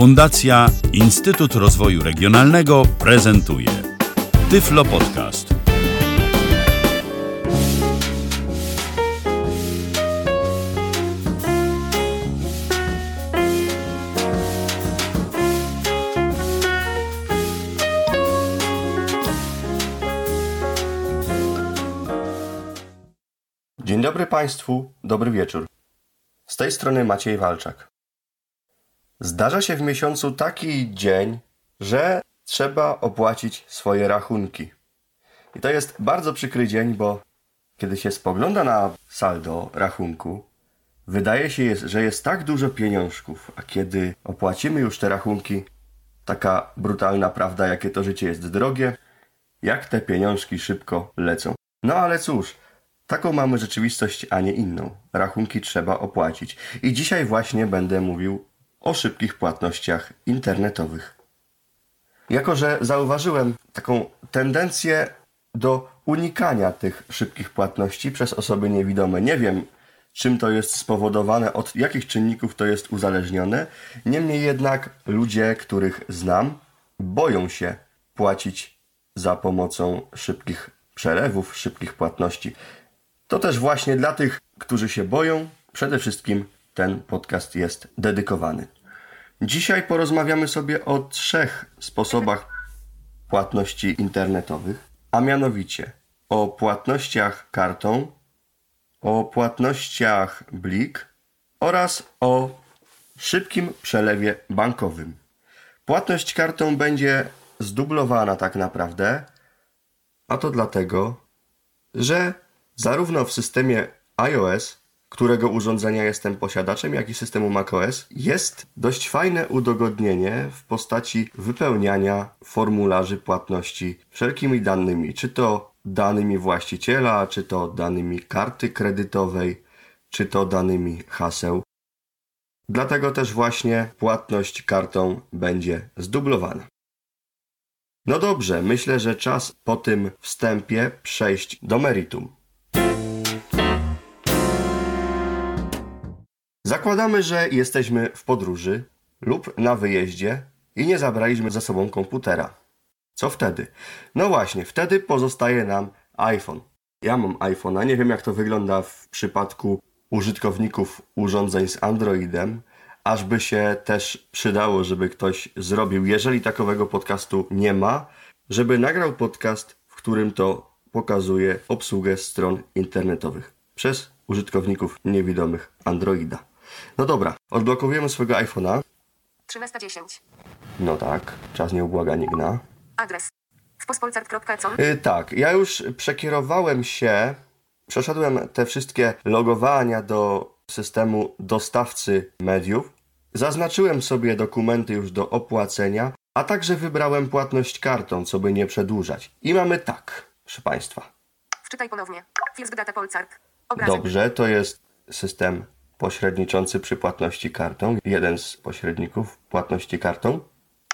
Fundacja Instytut Rozwoju Regionalnego prezentuje Tyflo Podcast. Dzień dobry Państwu, dobry wieczór. Z tej strony Maciej Walczak. Zdarza się w miesiącu taki dzień, że trzeba opłacić swoje rachunki. I to jest bardzo przykry dzień, bo kiedy się spogląda na saldo rachunku, wydaje się, że jest tak dużo pieniążków, a kiedy opłacimy już te rachunki, taka brutalna prawda, jakie to życie jest drogie, jak te pieniążki szybko lecą. No ale cóż, taką mamy rzeczywistość, a nie inną. Rachunki trzeba opłacić. I dzisiaj właśnie będę mówił o szybkich płatnościach internetowych. Jako, że zauważyłem taką tendencję do unikania tych szybkich płatności przez osoby niewidome, nie wiem czym to jest spowodowane, od jakich czynników to jest uzależnione. Niemniej jednak ludzie, których znam, boją się płacić za pomocą szybkich przelewów, szybkich płatności. To też właśnie dla tych, którzy się boją, przede wszystkim ten podcast jest dedykowany. Dzisiaj porozmawiamy sobie o trzech sposobach płatności internetowych, a mianowicie o płatnościach kartą, o płatnościach blik oraz o szybkim przelewie bankowym. Płatność kartą będzie zdublowana tak naprawdę, a to dlatego, że zarówno w systemie iOS, którego urządzenia jestem posiadaczem, jak i systemu macOS, jest dość fajne udogodnienie w postaci wypełniania formularzy płatności wszelkimi danymi, czy to danymi właściciela, czy to danymi karty kredytowej, czy to danymi haseł. Dlatego też właśnie płatność kartą będzie zdublowana. No dobrze, myślę, że czas po tym wstępie przejść do meritum. Zakładamy, że jesteśmy w podróży lub na wyjeździe i nie zabraliśmy ze sobą komputera. Co wtedy? No właśnie, wtedy pozostaje nam iPhone. Ja mam iPhone'a, nie wiem jak to wygląda w przypadku użytkowników urządzeń z Androidem, aż by się też przydało, żeby ktoś zrobił, jeżeli takowego podcastu nie ma, żeby nagrał podcast, w którym to pokazuje obsługę stron internetowych przez użytkowników niewidomych Androida. No dobra, odblokowujemy swojego iPhone'a. 13.10. No tak, czas nieubłaganie gna. Adres. wpospolcart.com Yy, tak, ja już przekierowałem się, przeszedłem te wszystkie logowania do systemu dostawcy mediów. Zaznaczyłem sobie dokumenty już do opłacenia, a także wybrałem płatność kartą, co by nie przedłużać. I mamy tak, proszę Państwa. Wczytaj ponownie. First Data. Obrazek. Dobrze, to jest system pośredniczący przy płatności kartą. Jeden z pośredników płatności kartą.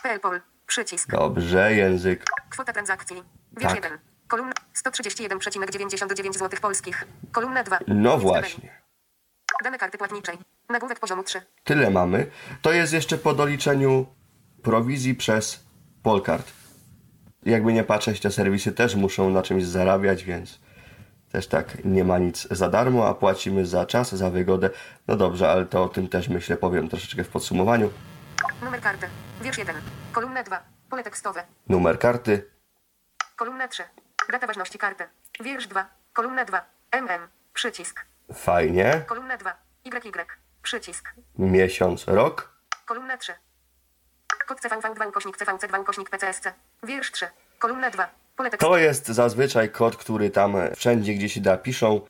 PLPol. Przycisk. Dobrze, język. Kwota transakcji. Wiersz Tak. 1. Kolumna 131,99 zł polskich. Kolumna 2. No właśnie. Dane karty płatniczej. Nagłówek poziomu 3. Tyle mamy. To jest jeszcze po doliczeniu prowizji przez Polkart. Jakby nie patrzeć, te serwisy też muszą na czymś zarabiać, więc też tak nie ma nic za darmo, a płacimy za czas, za wygodę. No dobrze, ale to o tym też myślę powiem troszeczkę w podsumowaniu. Numer karty. Wiersz 1. Kolumna 2. Pole tekstowe. Numer karty, Kolumna 3. Data ważności karty. Wiersz 2. Kolumna 2. MM. Przycisk. fajnie, Kolumna 2. YY. Przycisk. miesiąc, rok, Kolumna 3. Kod CVV2 ukośnik CVC2 ukośnik PCSC. Wiersz 3. Kolumna 2. Pole tekstowe. To jest zazwyczaj kod, który tam wszędzie, gdzie się da, piszą,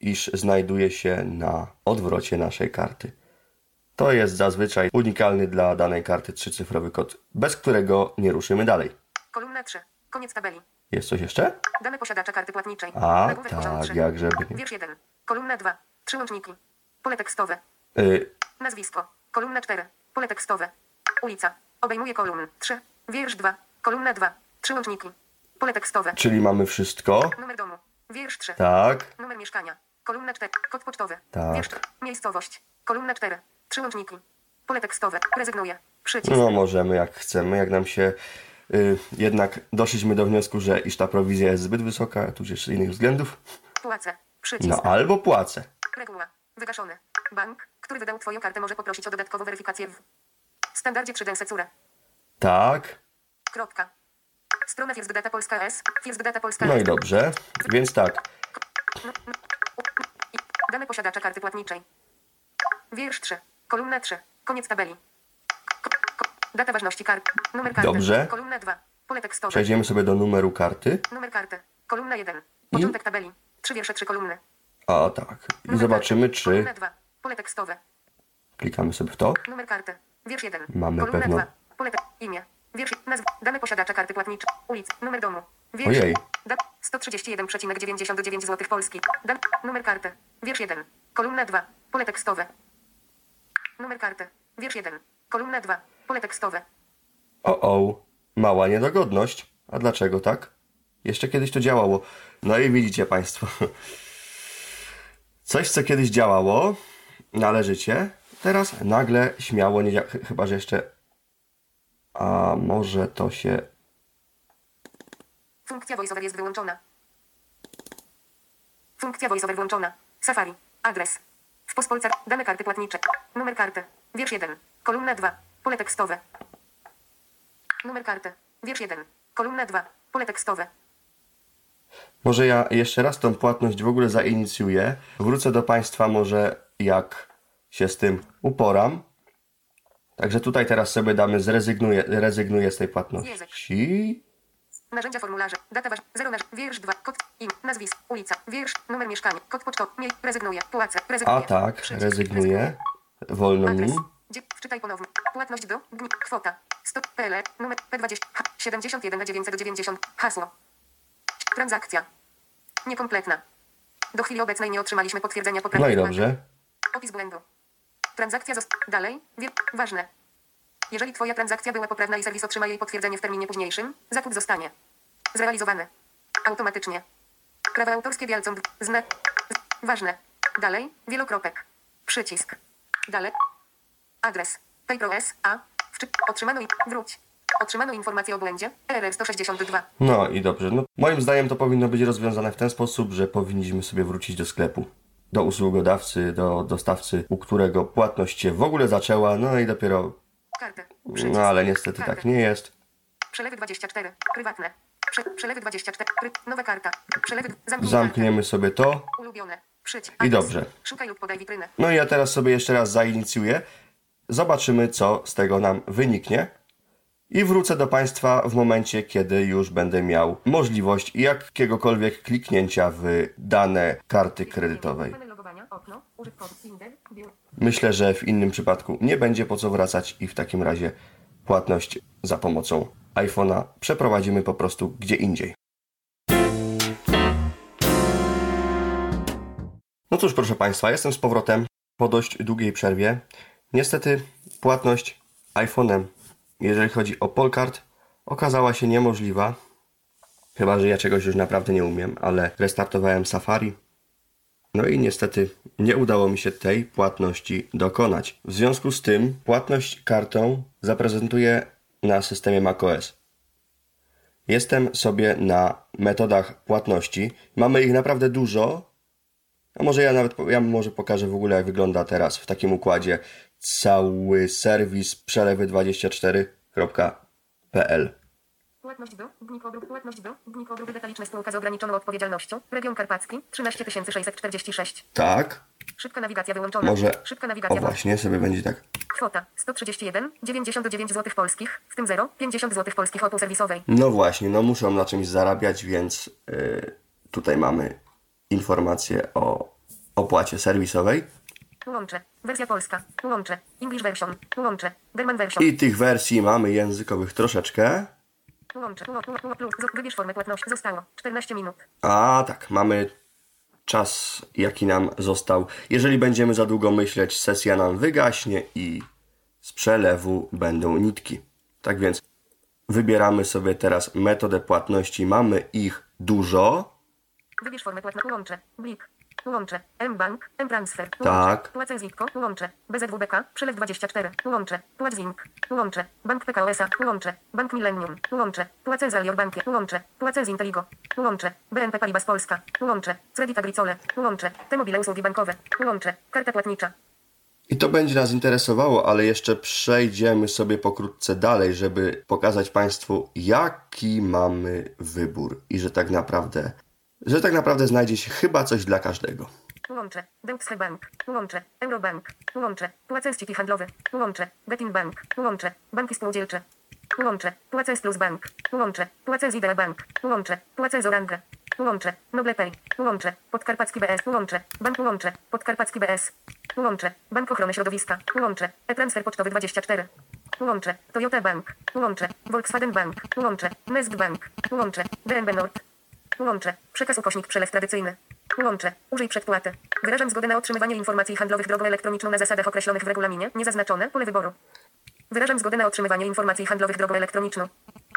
iż znajduje się na odwrocie naszej karty. To jest zazwyczaj unikalny dla danej karty trzycyfrowy kod, bez którego nie ruszymy dalej. Kolumna 3. Koniec tabeli. Jest coś jeszcze? Dane posiadacza karty płatniczej. A, Nagłówek tak, 3. jakże by nie. Wiersz 1. Kolumna 2. Trzy łączniki. Pole tekstowe. Y, Nazwisko. Kolumna 4. Pole tekstowe. Ulica. Obejmuje kolumn 3. Wiersz 2. Kolumna 2. Trzy łączniki. Pole tekstowe. czyli mamy wszystko. Numer domu. Wiersz 3. Tak, Numer mieszkania. Kolumna 4. Kod pocztowy. Tak. Wiersz 4. Miejscowość. Kolumna 4. Trzy łączniki. Pole tekstowe. Rezygnuję. Przycisk. No możemy jak chcemy, jak nam się y, jednak doszliśmy do wniosku, że iż ta prowizja jest zbyt wysoka, tudzież z innych względów, Płacę. Przycisk. no albo płacę. Reguła. Wygaszony. Bank, który wydał Twoją kartę może poprosić o dodatkową weryfikację w standardzie 3 Densecure. Tak, Kropka. Strona First Data Polska S. First Data Polska no i dobrze, więc tak, Dane posiadacza karty płatniczej. Wiersz 3. Kolumna 3. Koniec tabeli. Data ważności kart. Numer karty. Dobrze. Kolumna 2. Pole tekstowe. przejdziemy sobie do numeru karty. Numer karty. Kolumna 1. Początek tabeli. Trzy wiersze, trzy kolumny. A tak, i Numer zobaczymy karty. czy Kolumna 2. Pole tekstowe. klikamy sobie w to. Numer karty. Wiersz 1. Mamy Kolumna pewno. 2. Pole te- imię. Wiersz nazwa. Dane posiadacza karty płatniczej. Ulica. Numer domu. Wiersz. Ojej. Da- 131,99 zł Polski. Dan- numer karty. Wiersz 1. Kolumna 2. Pole tekstowe. Numer karty. Wiersz 1. Kolumna 2. Pole tekstowe. O, o, mała niedogodność. A dlaczego tak? Jeszcze kiedyś to działało. No i widzicie Państwo. Coś, co kiedyś działało, należycie, teraz nagle śmiało nie działa. Ch- Chyba, że jeszcze. A może to się. Funkcja voiceover jest wyłączona. Funkcja voiceover włączona. Safari. Adres. W Pospolca. Dane karty płatnicze. Numer karty. Wiersz 1. Kolumna 2. Pole tekstowe. Numer karty. Wiersz 1. Kolumna 2. Pole tekstowe. Może ja jeszcze raz tą płatność w ogóle zainicjuję. Wrócę do Państwa może jak się z tym uporam. Także tutaj teraz sobie damy zrezygnuję, rezygnuję z tej płatności. Narzędzia formularze. Data waż. 0 nasz. Wiersz 2. Kod. Im. Nazwisk. Ulica. Wiersz. Numer mieszkania. Kod pocztowy. Mniej. Rezygnuję. Płacę. Rezygnuję. A tak, Przycisk. rezygnuję. Wolno Adres. mi. Dzie- Wczytaj ponownie. Płatność do. Dni. Kwota. 100. PL. Numer P20. H. 71 990. Hasło. Transakcja. Niekompletna. Do chwili obecnej nie otrzymaliśmy potwierdzenia No poprawnej i dobrze. Opis błędu. Transakcja została. Dalej. Wie... Ważne. Jeżeli Twoja transakcja była poprawna i serwis otrzyma jej potwierdzenie w terminie późniejszym, zakup zostanie zrealizowany. Automatycznie. Prawa autorskie wielcą. Znak. Ważne. Dalej. Wielokropek. Przycisk. Dalej. Adres. PayProS A. Wczy... Otrzymano i wróć. Otrzymano informację o błędzie. RR 162. No i dobrze. No, moim zdaniem to powinno być rozwiązane w ten sposób, że powinniśmy sobie wrócić do sklepu. Do usługodawcy, do dostawcy, u którego płatność się w ogóle zaczęła, no i dopiero. No ale niestety tak nie jest. Przelewy 24. Prywatne. Prze... Przelewy 24. Pry... Nowa karta. Przelewy. Zamknij Zamkniemy sobie to. Ulubione. I dobrze. Szukaj lub podaj witrynę. No i ja teraz sobie jeszcze raz zainicjuję. Zobaczymy, co z tego nam wyniknie. I wrócę do Państwa w momencie, kiedy już będę miał możliwość jakiegokolwiek kliknięcia w dane karty kredytowej. Myślę, że w innym przypadku nie będzie po co wracać i w takim razie płatność za pomocą iPhone'a przeprowadzimy po prostu gdzie indziej. No cóż, proszę Państwa, jestem z powrotem po dość długiej przerwie. Niestety płatność iPhone'em, jeżeli chodzi o Polkart, okazała się niemożliwa. Chyba, że ja czegoś już naprawdę nie umiem, ale restartowałem Safari, no i niestety nie udało mi się tej płatności dokonać. W związku z tym płatność kartą zaprezentuję na systemie macOS. Jestem sobie na metodach płatności. Mamy ich naprawdę dużo. A może ja nawet ja może pokażę w ogóle jak wygląda teraz w takim układzie cały serwis przelewy24.pl. Płatność do. Dni podróż. Płatność do. Dni podróż. Detaliczne spółka z ograniczoną odpowiedzialnością. Region Karpacki. 13 646. Tak, Szybka nawigacja wyłączona. może Szybka o nawigacja. właśnie sobie będzie tak. Kwota 131 99 zł polskich, w tym 0 50 zł polskich opłat serwisowej. No właśnie, no muszą na czymś zarabiać, więc y, tutaj mamy informację o opłacie serwisowej. Łącze. Wersja polska. Łącze. English version. Łącze. German version. I tych wersji mamy językowych troszeczkę. Zo- Wybierz formę płatności. Zostało 14 minut. A tak, mamy czas, jaki nam został. Jeżeli będziemy za długo myśleć, sesja nam wygaśnie i z przelewu będą nitki. Tak więc wybieramy sobie teraz metodę płatności. Mamy ich dużo. Wybierz formę płatności. Łącze. Blik. Łącze. M-Bank. M-Transfer. Tak. Płacę Zitko. Łącze. BZWBK. Przelew 24. Łącze. Płacz Zink. Łącze. Bank PKO SA. Łącze. Bank Millennium. Łącze. Płacę z Alior Bankie. Łącze. Płacę z Inteligo. Łącze. BNP Paribas Polska. Łącze. Credit Agricole. Łącze. T-Mobile usługi bankowe. Łącze. Karta płatnicza. I to będzie nas interesowało, ale jeszcze przejdziemy sobie pokrótce dalej, żeby pokazać Państwu, jaki mamy wybór i że tak naprawdę, że tak naprawdę znajdzie się chyba coś dla każdego. Łącze. Deutsche Bank. Łącze. Eurobank. Łącze. Z handlowe. Łącze. Betin Bank. Łącze. Banki spółdzielcze. Łącze. Płacę Plus Bank. Łącze. Płacę z Idea Bank. Łącze. Płacę z Orange. Łącze. Noble Pay. Łącze. Podkarpacki BS. Łącze. Bank Łącze. Podkarpacki BS. Łącze. Bank Ochrony Środowiska. Łącze. E-Transfer Pocztowy 24. Łącze. Toyota Bank. Łącze. Volkswagen Bank. Łącze. Mesk Bank. Łącze. DNB Nord. Łącze. Przekaz ukośnik przelew tradycyjny. Łącze. Użyj przedpłaty. Wyrażam zgodę na otrzymywanie informacji handlowych drogą elektroniczną na zasadach określonych w regulaminie. Niezaznaczone. Pole wyboru. Wyrażam zgodę na otrzymywanie informacji handlowych drogą elektroniczną.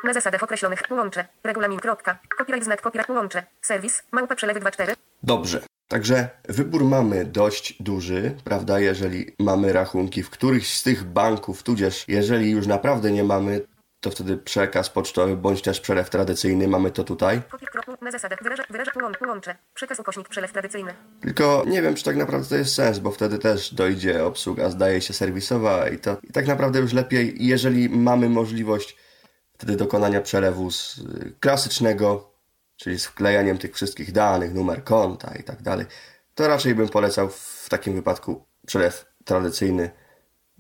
Na zasadach określonych. Łącze. Regulamin. Kropka. Copyright znak copyright. Łącze. Serwis. Małpa przelewy 24. Dobrze. Także wybór mamy dość duży, prawda? Jeżeli mamy rachunki w którychś z tych banków, tudzież jeżeli już naprawdę nie mamy, to wtedy przekaz pocztowy bądź też przelew tradycyjny, mamy to tutaj. Tylko nie wiem, czy tak naprawdę to jest sens, bo wtedy też dojdzie obsługa, zdaje się, serwisowa i to i tak naprawdę już lepiej, jeżeli mamy możliwość wtedy dokonania przelewu z y, klasycznego, czyli z wklejaniem tych wszystkich danych, numer konta i tak dalej, to raczej bym polecał w takim wypadku przelew tradycyjny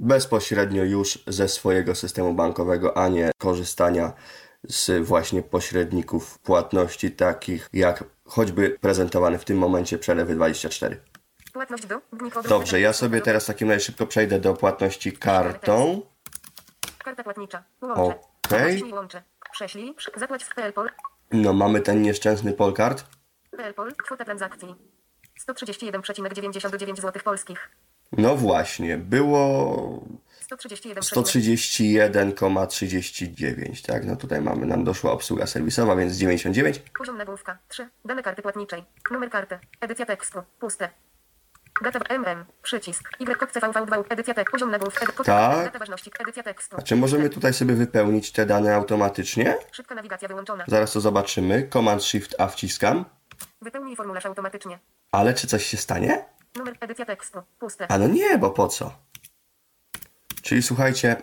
bezpośrednio już ze swojego systemu bankowego, a nie korzystania z właśnie pośredników płatności takich jak choćby prezentowany w tym momencie przelewy 24. Płatność do. Dobrze, ja sobie teraz takim razie szybko przejdę do płatności kartą. Karta płatnicza. Łącze. Okej. Prześlij Zapłać w PLPOL. No mamy ten nieszczęsny Polkart. PLPOL. Kwota transakcji. 131,99 zł polskich. No właśnie, było 131. 131,39, tak? No tutaj mamy, nam doszła obsługa serwisowa, więc 99. Poziom nagłówka. 3. Dane karty płatniczej. Numer karty. Edycja tekstu. Puste. Data MM. Przycisk. Y kod CVV2. Edycja tekstu. Poziom nagłówka. Edy- Tak. Data ważności. Edycja tekstu. A czy możemy tutaj sobie wypełnić te dane automatycznie? Szybka nawigacja wyłączona. Zaraz to zobaczymy. Command Shift A wciskam. Wypełnij formularz automatycznie. Ale czy coś się stanie? Numer edycja tekstu. Puste. A no nie, bo po co? Czyli słuchajcie.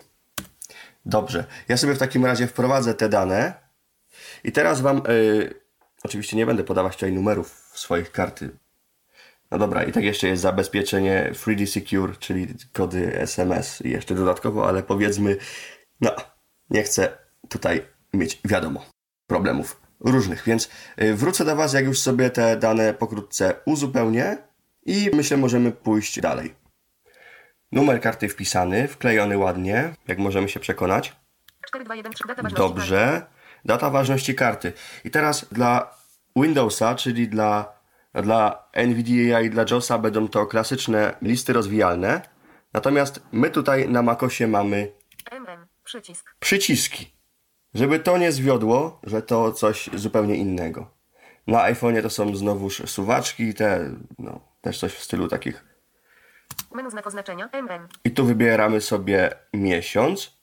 Dobrze. Ja sobie w takim razie wprowadzę te dane. I teraz wam. y, oczywiście nie będę podawać tutaj numerów swoich karty. No dobra, i tak jeszcze jest zabezpieczenie 3D Secure, czyli kody SMS i jeszcze dodatkowo, ale powiedzmy, no, nie chcę tutaj mieć, wiadomo, problemów różnych, więc y, wrócę do Was, jak już sobie te dane pokrótce uzupełnię i myślę, możemy pójść dalej. Numer karty wpisany, wklejony ładnie, jak możemy się przekonać. 4213. Data ważności. Dobrze. Data ważności karty. I teraz dla Windowsa, czyli dla, dla NVIDIA i dla JOSa będą to klasyczne listy rozwijalne. Natomiast my tutaj na Macosie mamy MM. Przycisk. przyciski. Żeby to nie zwiodło, że to coś zupełnie innego. Na iPhone'ie to są znowuż suwaczki, te, no, też coś w stylu takich. Menu znak oznaczenia. MM. I tu wybieramy sobie miesiąc.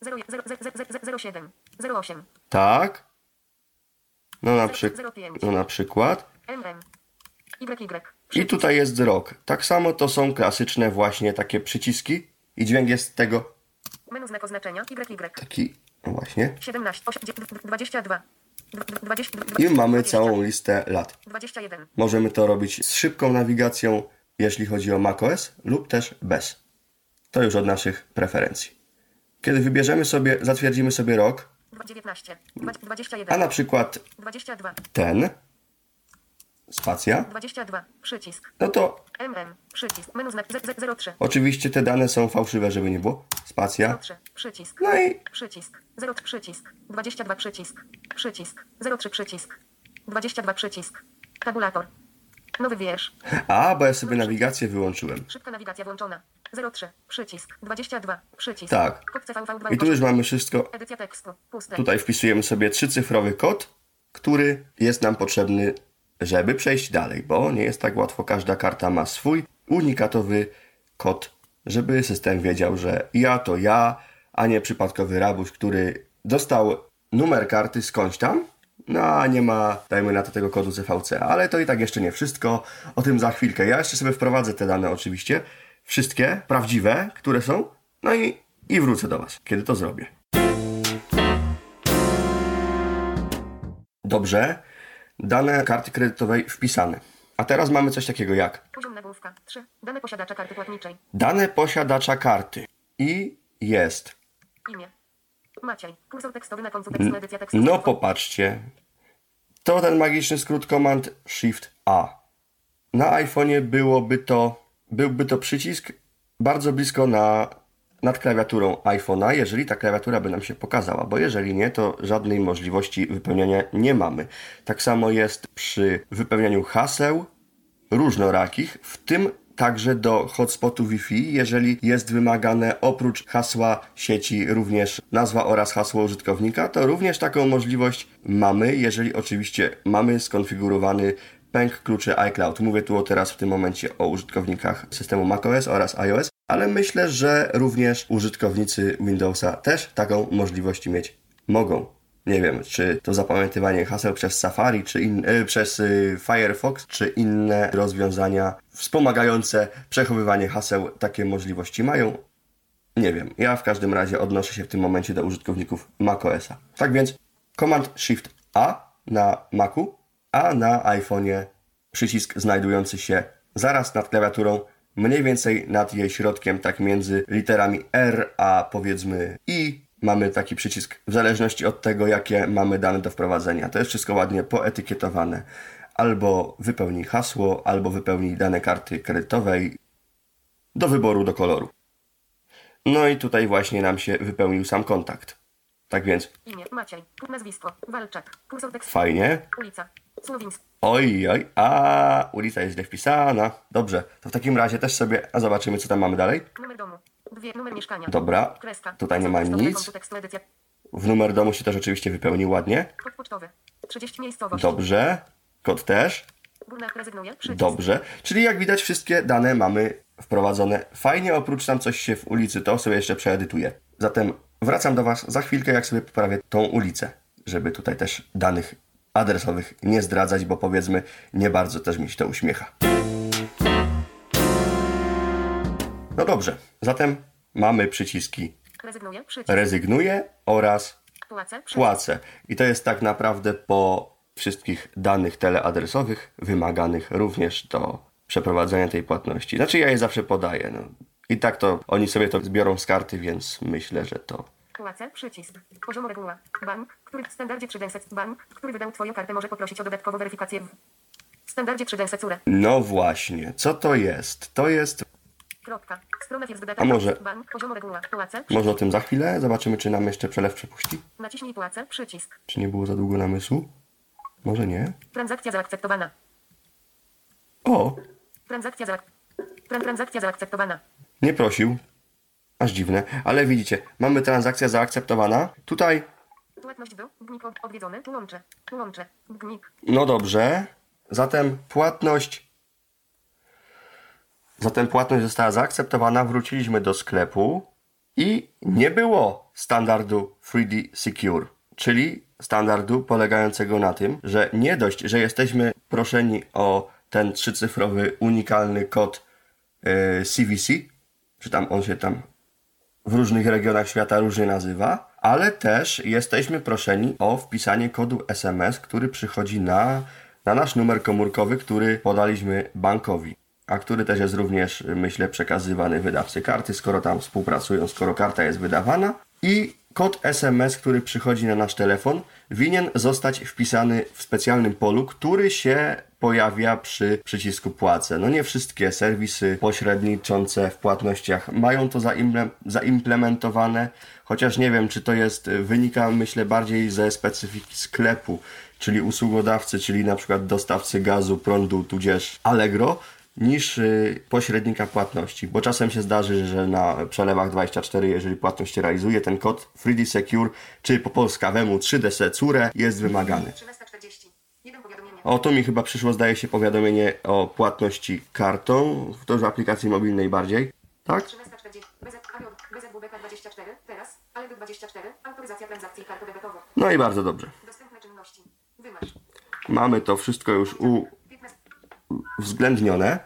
0, 0, 0, 07. 08. Tak. No na, przy... no na przykład. MM. YY. I tutaj jest rok. Tak samo to są klasyczne właśnie takie przyciski i dźwięk jest tego Menu znak oznaczenia. YY. taki no właśnie. 17. 8, 22. 20, I mamy całą listę lat. 21. Możemy to robić z szybką nawigacją, jeśli chodzi o macOS, lub też bez. To już od naszych preferencji. Kiedy wybierzemy sobie, zatwierdzimy sobie rok, 19. a 21. na przykład 22. ten, spacja, 22. Przycisk. no to MM. Przycisk. Menu znak 03. oczywiście te dane są fałszywe, żeby nie było. Spacja. 03. Przycisk. No i Przycisk. 0 przycisk. 22 przycisk. Przycisk. 03 przycisk. 22 przycisk. Tabulator. Nowy wiersz. A, bo ja sobie nawigację wyłączyłem. Szybka nawigacja włączona. 03 przycisk. 22 przycisk. Tak. Kod CVV2. I tu już mamy wszystko. Edycja tekstu. Puste. Tutaj wpisujemy sobie trzycyfrowy kod, który jest nam potrzebny żeby przejść dalej, bo nie jest tak łatwo. Każda karta ma swój unikatowy kod, żeby system wiedział, że ja to ja, a nie przypadkowy rabuś, który dostał numer karty skądś tam, no a nie ma, dajmy na to, tego kodu CVC. Ale to i tak jeszcze nie wszystko. O tym za chwilkę. Ja jeszcze sobie wprowadzę te dane oczywiście. Wszystkie prawdziwe, które są. No i, i wrócę do Was, kiedy to zrobię. Dobrze. Dane karty kredytowej wpisane. A teraz mamy coś takiego jak Poziom nagłówka. 3. Dane posiadacza karty płatniczej. dane posiadacza karty. I jest. Imię. Maciej. Kursor tekstowy na końcu tekstu edycja. No popatrzcie. To ten magiczny skrót komand Shift A. Na iPhone'ie byłoby to, byłby to przycisk bardzo blisko na, nad klawiaturą iPhone'a, jeżeli ta klawiatura by nam się pokazała, bo jeżeli nie, to żadnej możliwości wypełniania nie mamy. Tak samo jest przy wypełnianiu haseł różnorakich, w tym także do hotspotu Wi-Fi, jeżeli jest wymagane oprócz hasła sieci również nazwa oraz hasło użytkownika, to również taką możliwość mamy, jeżeli oczywiście mamy skonfigurowany pęk kluczy iCloud. Mówię tu teraz w tym momencie o użytkownikach systemu macOS oraz iOS, ale myślę, że również użytkownicy Windowsa też taką możliwość mieć mogą. Nie wiem, czy to zapamiętywanie haseł przez Safari, czy in, y, przez y, Firefox, czy inne rozwiązania wspomagające przechowywanie haseł takie możliwości mają. Nie wiem. Ja w każdym razie odnoszę się w tym momencie do użytkowników macOSa. Tak więc Command Shift A na Macu, a na iPhone'ie przycisk znajdujący się zaraz nad klawiaturą, mniej więcej nad jej środkiem, tak między literami R a powiedzmy I. Mamy taki przycisk w zależności od tego, jakie mamy dane do wprowadzenia. To jest wszystko ładnie poetykietowane. Albo wypełnij hasło, albo wypełnij dane karty kredytowej do wyboru do koloru. No i tutaj właśnie nam się wypełnił sam kontakt. Tak więc Imię. Maciej. Nazwisko. Walczak. Kursor tekstu. fajnie. Ulica. Słowińsk. Oj, oj, a ulica jest źle wpisana. Dobrze, to w takim razie też sobie a zobaczymy, co tam mamy dalej. Numer domu. Dwie. Numer mieszkania. Dobra, Kreska. tutaj nie ma nic. W numer domu się też oczywiście wypełnił ładnie. Kod pocztowy. 30 miejscowość. Dobrze, kod też. Dobrze. Czyli jak widać, wszystkie dane mamy wprowadzone. Fajnie, oprócz tam coś się w ulicy, to sobie jeszcze przeedytuję. Zatem wracam do Was za chwilkę, jak sobie poprawię tą ulicę, żeby tutaj też danych adresowych nie zdradzać, bo powiedzmy, nie bardzo też mi się to uśmiecha. No dobrze, zatem mamy przyciski Rezygnuje. Przycisk. rezygnuję oraz Płacę. Płacę. I to jest tak naprawdę po wszystkich danych teleadresowych wymaganych również do przeprowadzenia tej płatności. Znaczy ja je zawsze podaję. No. I tak to oni sobie to zbiorą z karty, więc myślę, że to Płacę. Przycisk. Poziom reguła. Bank, który w standardzie 3 Bank, który wydał Twoją kartę może poprosić o dodatkową weryfikację w standardzie 3 Cure. No właśnie, co to jest? To jest. Kropka. Strona. A może- Bank. Poziom reguła. Płacę. Może o tym za chwilę? Zobaczymy, czy nam jeszcze przelew przepuści. Naciśnij płacę. Przycisk. Czy nie było za długo namysłu? Może nie? Transakcja zaakceptowana. O, Transakcja zaak... Tran transakcja zaakceptowana. nie prosił. Aż dziwne, ale widzicie, mamy transakcja zaakceptowana. Tutaj Płatność do. Gnik od- odwiedzony. Łącze. Gnik. No dobrze. Zatem płatność. Zatem płatność została zaakceptowana. Wróciliśmy do sklepu i nie było standardu 3D Secure, czyli standardu polegającego na tym, że nie dość, że jesteśmy proszeni o ten trzycyfrowy unikalny kod e, CVC, czy tam on się tam w różnych regionach świata różnie nazywa, ale też jesteśmy proszeni o wpisanie kodu SMS, który przychodzi na, na nasz numer komórkowy, który podaliśmy bankowi, a który też jest również, myślę, przekazywany wydawcy karty, skoro tam współpracują, skoro karta jest wydawana. I kod SMS, który przychodzi na nasz telefon, winien zostać wpisany w specjalnym polu, który się pojawia przy przycisku płacę. No nie wszystkie serwisy pośredniczące w płatnościach mają to zaimple- zaimplementowane, chociaż nie wiem, czy to jest, wynika myślę bardziej ze specyfiki sklepu, czyli usługodawcy, czyli na przykład dostawcy gazu, prądu, tudzież Allegro, niż y, pośrednika płatności, bo czasem się zdarzy, że na przelewach 24, jeżeli płatność realizuje, ten kod 3D Secure, czy po polskawemu 3DC Cure jest wymagany. 13.40. Jeden powiadomienie. O, tu mi chyba przyszło, zdaje się, powiadomienie o płatności kartą. To w aplikacji mobilnej bardziej. Tak? 13.40. BZ, Arion, BZWBK 24. Teraz. Alby 24. Autoryzacja transakcji kartą debetową. No i bardzo dobrze. Dostępne czynności. Wymasz. Mamy to wszystko już 15. uwzględnione.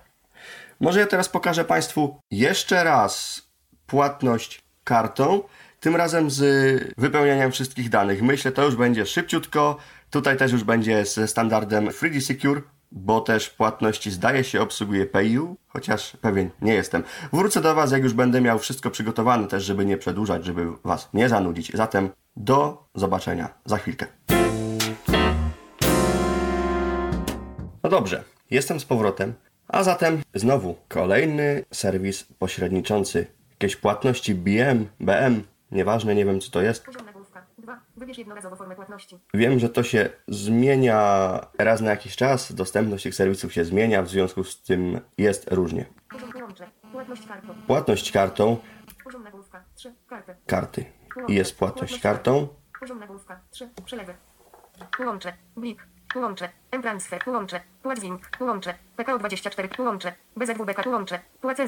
Może ja teraz pokażę Państwu jeszcze raz płatność kartą, tym razem z wypełnianiem wszystkich danych. Myślę, to już będzie szybciutko. Tutaj też już będzie ze standardem 3D Secure, bo też płatności zdaje się obsługuje PayU, chociaż pewien nie jestem. Wrócę do Was, jak już będę miał wszystko przygotowane, też żeby nie przedłużać, żeby Was nie zanudzić. Zatem do zobaczenia za chwilkę. No dobrze, jestem z powrotem. A zatem znowu kolejny serwis pośredniczący. Jakieś płatności BM, BM, nieważne, nie wiem co to jest. Poziom nagłówka. 2. Wybierz jednorazowo formę płatności. Wiem, że to się zmienia raz na jakiś czas, dostępność tych serwisów się zmienia, w związku z tym jest różnie. Płatność kartą. Płatność kartą, Poziom nagłówka. 3. Karty. karty. I jest płatność kartą. Poziom nagłówka. 3. Przelewy. Połącze. Blik. Połącze. M-Transfer. Połącze. Płatwink. Połącze. PKO24. Połącze. BZWBK. Połącze. Płacę.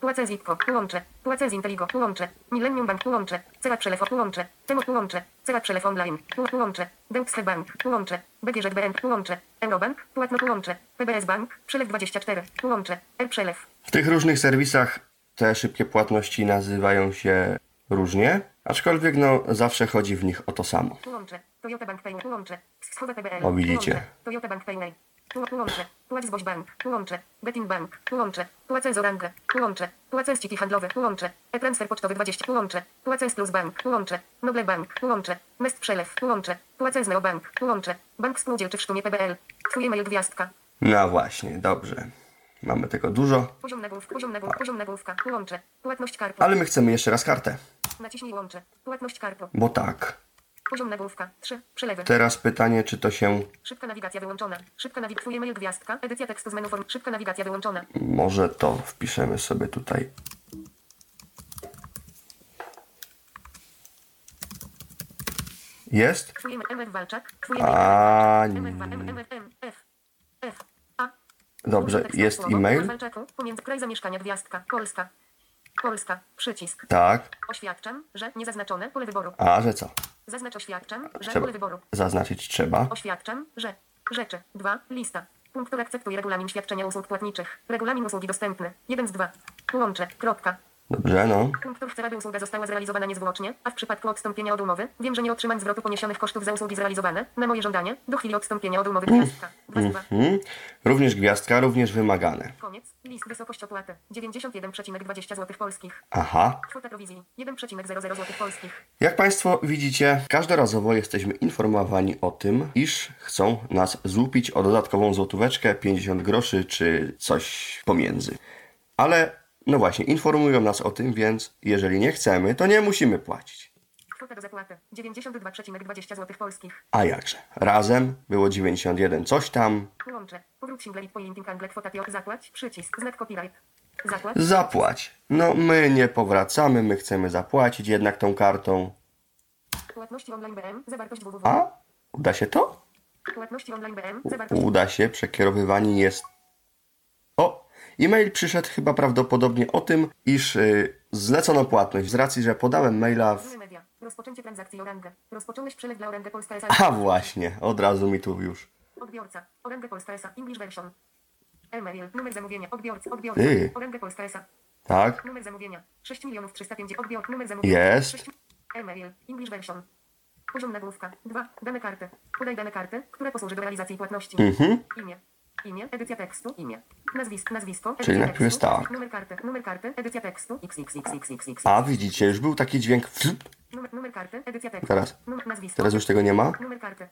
Płacę Zipko. Połącze. Płacę z Inteligo. Połącze. Millennium Bank. Połącze. Cela przelew. Połącze. Temo. Połącze. Cela przelew online. Połącze. Deutsche Bank. Połącze. BGŻ Bank. Połącze. Eurobank. Płatno. Połącze. PBS Bank. Przelew 24. Połącze. R-Przelew. W tych różnych serwisach te szybkie płatności nazywają się różnie, aczkolwiek no zawsze chodzi w nich o to samo. Połącze. Toyota Bank Pay. Połącze. Schowa PBL. O, widzicie. Toyota Bank Pay. Pół- Połącze. Płać z Boś Bank. Połącze. Betting Bank. Połącze. Płacę z Orange. Połącze. Płacę z Citi Handlowe. Połącze. E-Transfer Pocztowy 20. Połącze. Płacę z Plus Bank. Połącze. Noble Bank. Połącze. Nest Przelew. Połącze. Płacę z Neobank. Połącze. Bank Spółdzielczy w Sztumie PBL. Twój e-mail gwiazdka. No właśnie, dobrze. Mamy tego dużo, Poziom nagłówka. Poziom nagłówka. Poziom nagłówka. Połącze. Płatność kartą. ale my chcemy jeszcze raz kartę, Naciśnij łącze. Płatność kartą. bo tak. Poziom nagłówka. 3. Przelewy. Teraz pytanie, czy to się Szybka nawigacja wyłączona. Szybka nawigacja. Twój e-mail gwiazdka. Edycja tekstu z menu form. Szybka nawigacja wyłączona. Może to wpiszemy sobie tutaj. Jest? A. Dobrze, jest e-mail. Pomiędzy kraj zamieszkania gwiazdka. Polska. Polska. Przycisk. Tak. Oświadczam, że niezaznaczone pole wyboru. A, że co? Zaznacz oświadczam, że Trzeba pole wyboru. zaznaczyć trzeba. Oświadczam, że rzeczy. 2. Lista. Punktu akceptuje regulamin świadczenia usług płatniczych. Regulamin usługi dostępny. 1 z 2. Połącze. Kropka. Dobrze, no. Punktów chce, aby usługa została zrealizowana niezwłocznie, a w przypadku odstąpienia od umowy, wiem, że nie otrzymam zwrotu poniesionych kosztów za usługi zrealizowane, na moje żądanie, do chwili odstąpienia od umowy gwiazdka. 2 z 2. Hmm. Również gwiazdka, również wymagane. Koniec. List wysokość opłaty. 91,20 zł polskich. Aha. Kwota prowizji. 1,00 zł polskich. Jak Państwo widzicie, każdorazowo jesteśmy informowani o tym, iż chcą nas złupić o dodatkową złotóweczkę, 50 groszy czy coś pomiędzy. Ale, no właśnie, informują nas o tym, więc jeżeli nie chcemy, to nie musimy płacić. Kwota do zapłaty. 92,20 zł polskich. A jakże? Razem było 91 coś tam. Łącze. Powrót singlelit pointing angle kwota pio. Zapłać. Przycisk. Znak copyright. Zapłać. Zapłać. No my nie powracamy, my chcemy zapłacić jednak tą kartą. Płatności online BM. Zawartość www. A? Uda się to? Płatności online BM. Zawartość Uda się, przekierowywanie jest. O! E-mail przyszedł chyba prawdopodobnie o tym, iż y, zlecono płatność z racji, że podałem maila w. Rozpoczęcie transakcji Orange. Rozpocząłeś przelew dla Orange Polska S.A. A właśnie, od razu mi tu już. Odbiorca. Orange Polska S.A. English version. E-mail. Numer zamówienia. Odbiorca. Odbiorca. Ty. Orange Polska S.A. Tak? Numer zamówienia. 6 milionów 350. Odbior. Numer zamówienia. Jest. 6... E-mail. English version. Poziom nagłówka. 2. Dane karty. Podaj dane karty, które posłuży do realizacji płatności. Mhm. Imię. Imię. Edycja tekstu. Imię. Nazwisko. Nazwisko. Edycja Czyli najpierw jest tekstu, tak. Numer karty. Numer karty. Edycja tekstu. XXXXX. A widzicie, już był taki dźwięk. Numer, numer karty. Edycja tekstu. Teraz. Numer, nazwisko. Teraz już tego nie ma. Numer karty.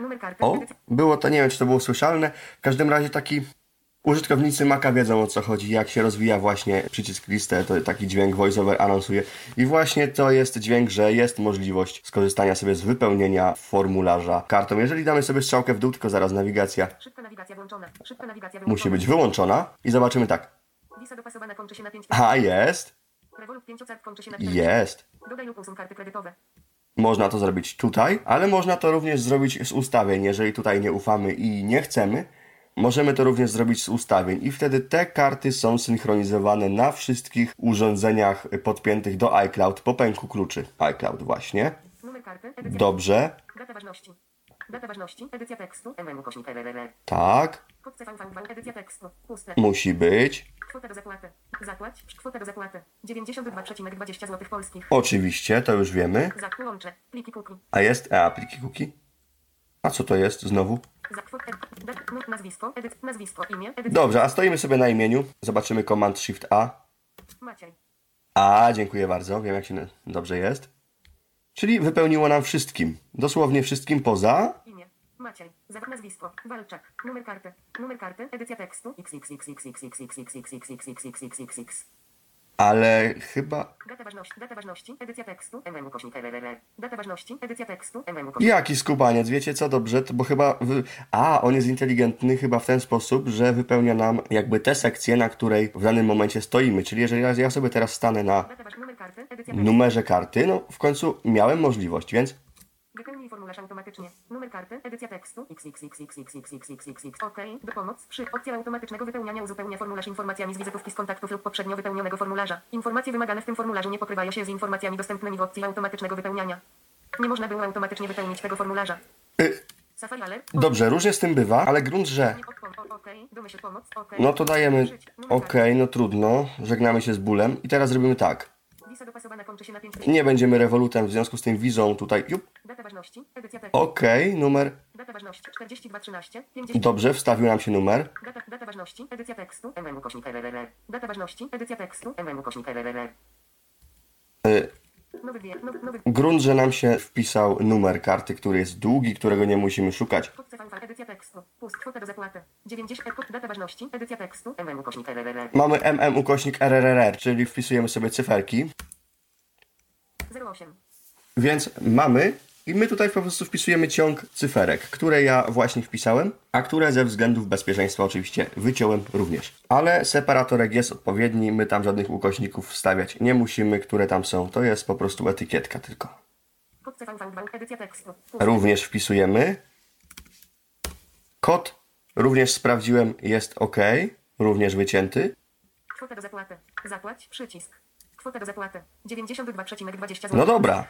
Numer karty. O, było to, nie wiem czy to było słyszalne. W każdym razie taki. Użytkownicy Maca wiedzą o co chodzi, jak się rozwija właśnie przycisk listę, to taki dźwięk voiceover anonsuje. I właśnie to jest dźwięk, że jest możliwość skorzystania sobie z wypełnienia formularza kartą. Jeżeli damy sobie strzałkę w dół, tylko zaraz nawigacja Szybka nawigacja włączona. Szybka nawigacja wyłączona. musi być wyłączona i zobaczymy tak. Wisa dopasowana kończy się na 5. A jest, Revolut 5 kończy się na 4. jest. Dodaj lub usuń karty kredytowe. Można to zrobić tutaj, ale można to również zrobić z ustawień. Jeżeli tutaj nie ufamy i nie chcemy, możemy to również zrobić z ustawień. I wtedy te karty są synchronizowane na wszystkich urządzeniach podpiętych do iCloud po pęku kluczy. iCloud właśnie. Karty. Dobrze. Data ważności. Data ważności. Edycja tekstu. MM. Tak. Edycja tekstu. Puste. Musi być. Kwota do zapłaty. Zapłać. Kwota do zapłaty. 92,20 zł polskich. Oczywiście, to już wiemy. Łącze. Pliki kuki. A jest e, pliki cookie. A co to jest znowu? No, nazwisko. Edyc, nazwisko. Imię. Edycja. Dobrze, a stoimy sobie na imieniu. Zobaczymy Command Shift A. Maciej. A, dziękuję bardzo. Wiem jak się... Dobrze jest. Czyli wypełniło nam wszystkim. Dosłownie wszystkim poza... Imię. Maciej. Za nazwisko. Walczak. Numer karty. Numer karty. Edycja tekstu. XXXXXXXXXXXXXXXX. Ale chyba... Data ważności. Data ważności. Edycja tekstu. MM. Data ważności. Edycja tekstu. MM. Jaki skubaniec, wiecie co, dobrze, to bo chyba... Wy... A, on jest inteligentny chyba w ten sposób, że wypełnia nam jakby tę sekcję, na której w danym momencie stoimy. Czyli jeżeli ja- ja sobie teraz stanę na numerze karty, no w końcu miałem możliwość, więc... Wypełnij formularz automatycznie. Numer karty, edycja tekstu. XXXXXXXXXX. OK. Do pomoc. Przy opcja automatycznego wypełniania uzupełnia formularz informacjami z wizytówki z kontaktów lub poprzednio wypełnionego formularza. Informacje wymagane w tym formularzu nie pokrywają się z informacjami dostępnymi w opcji automatycznego wypełniania. Nie można było automatycznie wypełnić tego formularza. Y, Safari Alert. dobrze, różnie z tym bywa, ale grunt, że... OK. OK. No to dajemy... Okej, no trudno, żegnamy się z bólem i teraz robimy tak. Karty. Wisa dopasowana kończy się na 5 Nie będziemy rewolutem, w związku z tym wizą tutaj... Jup. Data ważności. Edycja tekstu. Okej, numer... Data ważności. 4213. 50. Dobrze, wstawił nam się numer. Data, data ważności, edycja tekstu, MM ukośnik RRR. Data ważności, edycja tekstu, MM ukośnik RRR. Y, Nowy wie, nowy, nowy, grunt, że nam się wpisał numer karty, który jest długi, którego nie musimy szukać. kod CVV, edycja tekstu, pust, kwota do zapłaty, 90, kod, data ważności, edycja tekstu, MM ukośnik RRR. Mamy MM ukośnik RRR, czyli wpisujemy sobie cyferki. 08, Więc mamy i my tutaj po prostu wpisujemy ciąg cyferek, które ja właśnie wpisałem, a które ze względów bezpieczeństwa oczywiście wyciąłem również. Ale separatorek jest odpowiedni, my tam żadnych ukośników wstawiać nie musimy, które tam są. To jest po prostu etykietka tylko. Również wpisujemy. Kod również sprawdziłem, jest ok, również wycięty. kwota do zapłaty, zapłać, przycisk, kwota do zapłaty, 92,20 zł. No dobra,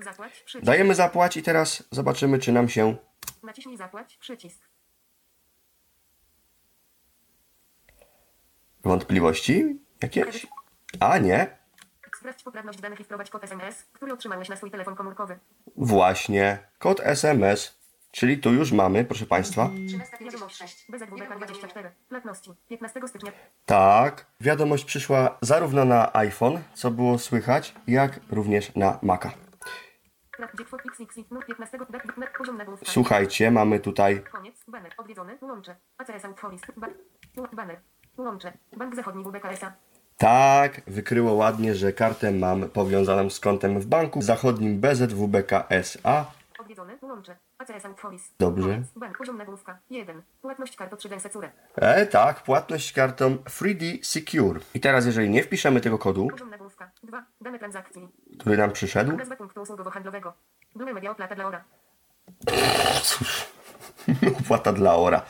Zapłać, przycisk, dajemy zapłać i teraz zobaczymy, czy nam się naciśnij zapłać, przycisk, wątpliwości jakieś? A nie, sprawdź poprawność danych i wprowadź kod SMS, który otrzymałeś na swój telefon komórkowy. Właśnie, kod SMS, czyli tu już mamy, proszę Państwa. 1356, BZWBK 24, płatności, 15 stycznia, Tak, wiadomość przyszła zarówno na iPhone, co było słychać, jak również na Maca. No 15 dat, net, poziom nagłówka. Słuchajcie, mamy tutaj Koniec, baner, odwiedzony, łącze, ACS baner, łącze, Bank Zachodni WBKS-a, Tak, wykryło ładnie, że kartę mam powiązaną z kontem w banku zachodnim BZWBK SA. odwiedzony, łącze. Dobrze. Koniec, bank, poziom nagłówka, 1, płatność karto 3 gęse córę, E, tak, płatność kartą 3D Secure. I teraz, jeżeli nie wpiszemy tego kodu, poziom nagłówka, 2, dane transakcji, który nam przyszedł, ORA, opłata dla ORA.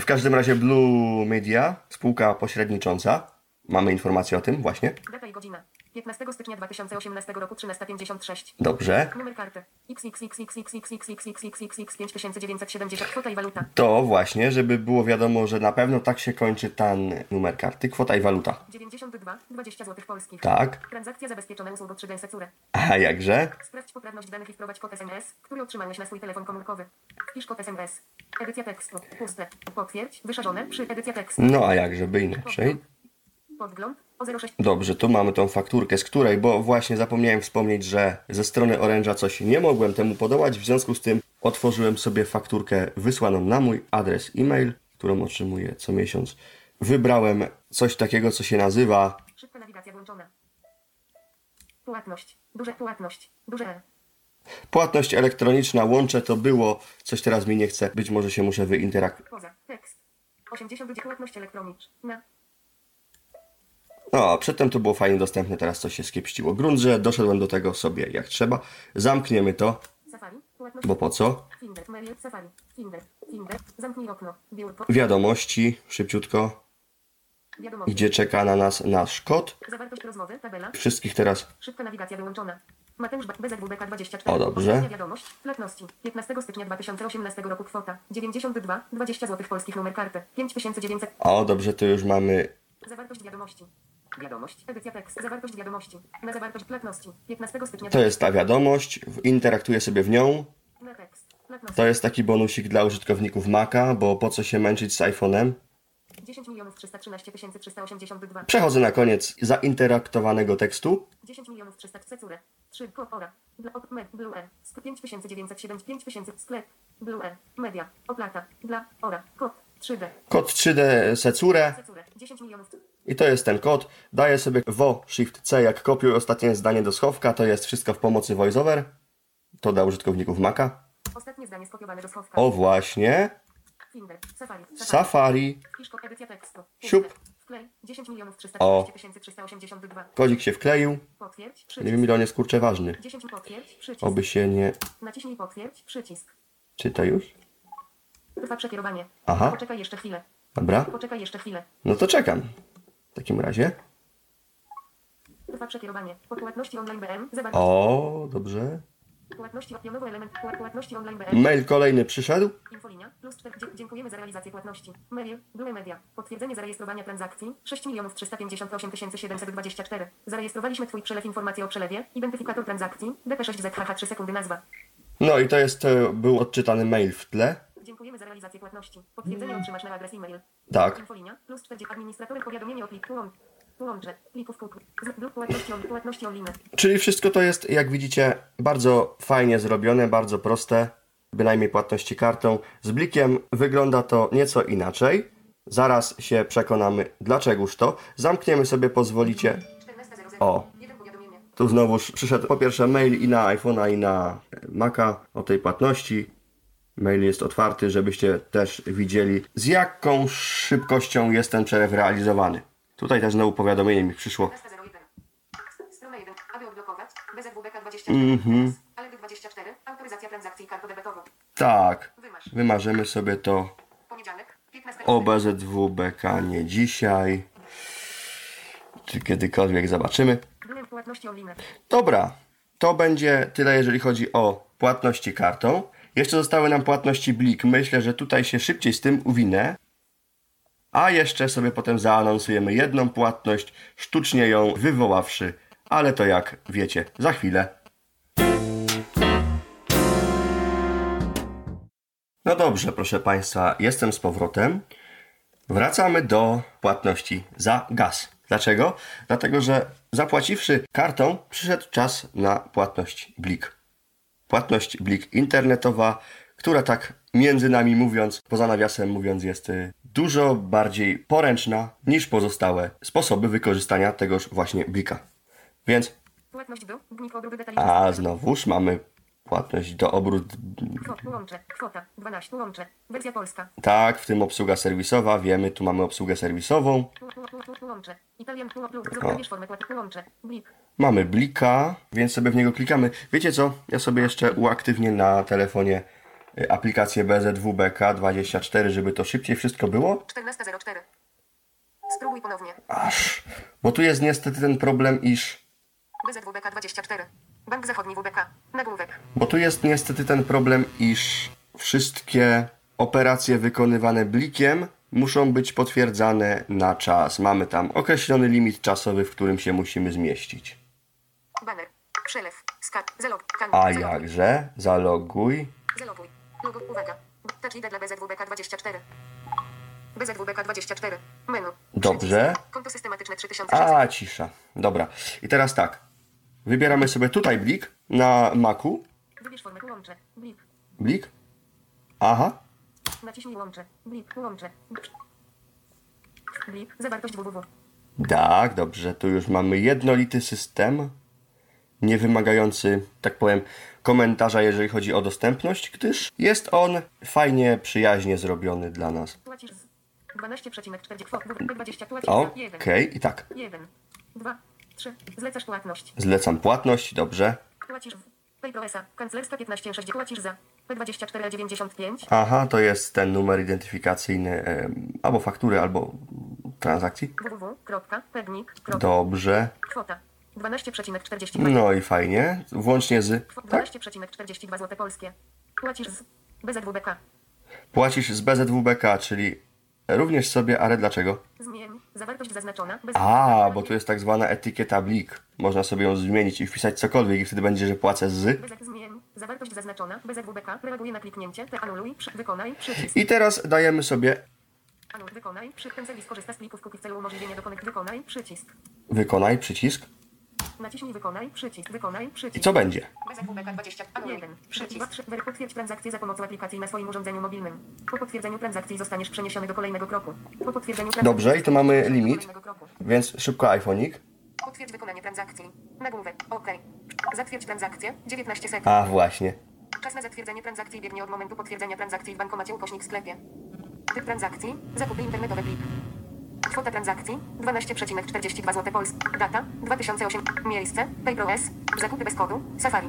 W każdym razie Blue Media, spółka pośrednicząca, mamy informację o tym właśnie. data i godzina, 15 stycznia 2018 roku 1356, Dobrze. numer karty, XXXXXXXXXXX5970, kwota i waluta, To właśnie, żeby było wiadomo, że na pewno tak się kończy ten numer karty, kwota i waluta. 92, 20 zł polskich. Tak. Transakcja zabezpieczona usługą 3 gęse córę. A jakże? Sprawdź poprawność danych i wprowadź kod SMS, który otrzymałeś na swój telefon komórkowy. Wpisz kod SMS. Edycja tekstu. Puste. Potwierdź. Wyszarzone. Przy edycja tekstu. No a jak żeby inaczej? Podgląd. O 06. Dobrze, tu mamy tą fakturkę, z której, bo właśnie zapomniałem wspomnieć, że ze strony Orange'a coś nie mogłem temu podołać, w związku z tym otworzyłem sobie fakturkę wysłaną na mój adres e-mail, którą otrzymuję co miesiąc. Wybrałem coś takiego, co się nazywa Szybka nawigacja włączona. Płatność. Duże płatność. Duże E. płatność elektroniczna, łącze to było, coś teraz mi nie chce, być może się muszę wyinterak... Poza. Tekst. 80 płatność elektroniczna. No, przedtem to było fajnie dostępne, teraz coś się skiepściło. Grunt, że doszedłem do tego sobie jak trzeba. Zamkniemy to, bo po co? Wiadomości, szybciutko, gdzie czeka na nas nasz kod. Zawartość rozmowy. Tabela. Wszystkich teraz Szybka nawigacja wyłączona. Mateusz BZWBK 24. O, dobrze. Wiadomość. Płatności. 15 stycznia 2018 roku kwota. 92. 20 zł polskich numer karty. 5900. O, dobrze, to już mamy. Zawartość wiadomości. Wiadomość. Edycja tekst. Zawartość wiadomości. Na zawartość płatności. 15 stycznia. To jest ta wiadomość, interaktuję sobie w nią. Na tekst. Płatności. To jest taki bonusik dla użytkowników Maca, bo po co się męczyć z iPhone'em? 10 milionów 313 382. Przechodzę na koniec zainteraktowanego tekstu. 10 milionów 300 cecure. 3 ko ora. Dla op blue r. 5907 5000 sklep. Blue r. Media. Oplata. Dla ora. Kod. 3D. Kod 3D Secure Cecure. 10 milionów. I to jest ten kod. Daję sobie WO Shift C jak kopiuj ostatnie zdanie do schowka. To jest wszystko w pomocy VoiceOver. To dla użytkowników Maca. Ostatnie zdanie skopiowane do schowka. O właśnie. Finder. Safari. Safari. Siup. Wklej. 10 milionów O. 313 382. Kodzik się wkleił. Potwierdź. Nie Przycisk. wiem ile on jest kurczę ważny. 10 potwierdź. Przycisk. Oby się nie... Naciśnij potwierdź. Przycisk. Czyta już? Trwa przekierowanie. Aha. Poczekaj jeszcze chwilę. Dobra. Poczekaj jeszcze chwilę. No to czekam. W takim razie. Trwa przekierowanie. Po płatności online BM. Zawartość. O, dobrze. Płatności pionowy element. pła- Płatności online BM. Mail kolejny przyszedł. Infolinia. Plus 4. Dzie- dziękujemy za realizację płatności. Mail. Były media. Potwierdzenie zarejestrowania transakcji. 6 milionów 358 724. Zarejestrowaliśmy Twój przelew informacji o przelewie. Identyfikator transakcji. DP6ZHH 3 sekundy nazwa. No i to jest, e, był odczytany mail w tle. Dziękujemy za realizację płatności. Potwierdzenie otrzymasz na adres e-mail. Tak. Infolinia. Plus 4. Administratorem powiadomienie o. Łącze. Plików kup. Z- Blok płatności on. Płatności online. Czyli wszystko to jest, jak widzicie, bardzo fajnie zrobione, bardzo proste. Bynajmniej płatności kartą. Z blikiem wygląda to nieco inaczej. Zaraz się przekonamy, dlaczegoż to. Zamkniemy sobie, pozwolicie. 14.00. O. Tu znowuż przyszedł po pierwsze mail i na iPhone'a i na Maca o tej płatności. Mail jest otwarty, żebyście też widzieli z jaką szybkością jest ten przelew realizowany. Tutaj też znowu powiadomienie mi przyszło. 14.01. Strona 1. Aby odblokować. BZWBK 24. Mhm. Ale 24. Autoryzacja transakcji kartą debetową. Tak, wymarzymy sobie to Poniedziałek. 15. OBZW BK nie dzisiaj, czy kiedykolwiek zobaczymy. Dobra, to będzie tyle, jeżeli chodzi o płatności kartą. Jeszcze zostały nam płatności Blik. Myślę, że tutaj się szybciej z tym uwinę. A jeszcze sobie potem zaanonsujemy jedną płatność, sztucznie ją wywoławszy, ale to jak wiecie, za chwilę. No dobrze, proszę Państwa, jestem z powrotem. Wracamy do płatności za gaz. Dlaczego? Dlatego, że zapłaciwszy kartą, przyszedł czas na płatność Blik. Płatność Blik internetowa, która tak między nami mówiąc, poza nawiasem mówiąc, jest y, dużo bardziej poręczna niż pozostałe sposoby wykorzystania tegoż właśnie Blika. Więc, a znowuż mamy płatność do obrót. Łącze. Kwota. 12. Łącze. Wersja polska. Tak, w tym obsługa serwisowa, wiemy, tu mamy obsługę serwisową. Łącze. Italian. Zabierz formę płatności. Łącze. Blik. Mamy blika, więc sobie w niego klikamy. Wiecie co? Ja sobie jeszcze uaktywnię na telefonie y, aplikację BZWBK24, żeby to szybciej wszystko było. 14.04. Spróbuj ponownie. Aż. Bo tu jest niestety ten problem, iż. BZWBK 24. Bank Zachodni WBK. Nagłówek. Bo tu jest niestety ten problem, iż wszystkie operacje wykonywane blikiem muszą być potwierdzane na czas. Mamy tam określony limit czasowy, w którym się musimy zmieścić. Banner. Przelew. Skat. Zalog. Kan. A jakże? Zaloguj. Zaloguj. Logo. Uwaga. Touch ID dla BZWBK 24. BZWBK 24. Menu. Dobrze. Konto systematyczne 3600. A, cisza. Dobra. I teraz tak. Wybieramy sobie tutaj blik na Macu. Wybierz formę. Łącze. Blik. Blik. Aha. Naciśnij łącze. Blik. Łącze. Blik. Zawartość www. Tak, dobrze. Tu już mamy jednolity system. Nie wymagający, tak powiem, komentarza, jeżeli chodzi o dostępność, gdyż jest on fajnie, przyjaźnie zrobiony dla nas. Płacisz z 12,40 kwot. 20 płacisz Okej, 1. i tak. 1. 2, 3. Zlecasz płatność. Zlecam płatność, dobrze. Płacisz w PayProesa. Kanclerska 1560. Płacisz za P2495. Aha, to jest ten numer identyfikacyjny em, albo faktury, albo transakcji. www.pegnik.com. Dobrze. Kwota 12,42. No i fajnie. Włącznie z... Tak? 12,42 zł polskie. Płacisz z BZWBK. Płacisz z BZWBK, czyli również sobie, ale dlaczego? Zmień. Zawartość zaznaczona. Bez A, bo tu jest tak zwana etykieta blik. Można sobie ją zmienić i wpisać cokolwiek i wtedy będzie, że płacę z. Bez zmień. Zawartość zaznaczona. BZWBK. Reaguje na kliknięcie. Te anuluj. Przy, wykonaj. Przycisk. I teraz dajemy sobie Anul. Wykonaj. Przy ten serwis korzysta z plików w celu umożliwienia dokonek. Wykonaj. Przycisk. wykonaj przycisk. Naciśnij wykonaj. Przycisk. Wykonaj. I Przycisk. co będzie? BZWBK 20. Anuluj. Przycisk. 2, 3. Potwierdź transakcję za pomocą aplikacji na swoim urządzeniu mobilnym. Po potwierdzeniu transakcji zostaniesz przeniesiony do kolejnego kroku. Po potwierdzeniu transakcji Dobrze, i tu mamy limit. Więc szybko iPhone'ik. Potwierdź wykonanie transakcji. Nagłówek. OK. Zatwierdź transakcję. 19 sekund. A, właśnie. Czas na zatwierdzenie transakcji biegnie od momentu potwierdzenia transakcji w bankomacie ukośnik sklepie. Typ transakcji. Zakupy internetowe plik. Kwota transakcji 12,42 zł polskie. Data 2008. Miejsce PayProS. Zakupy bez kodu. Safari.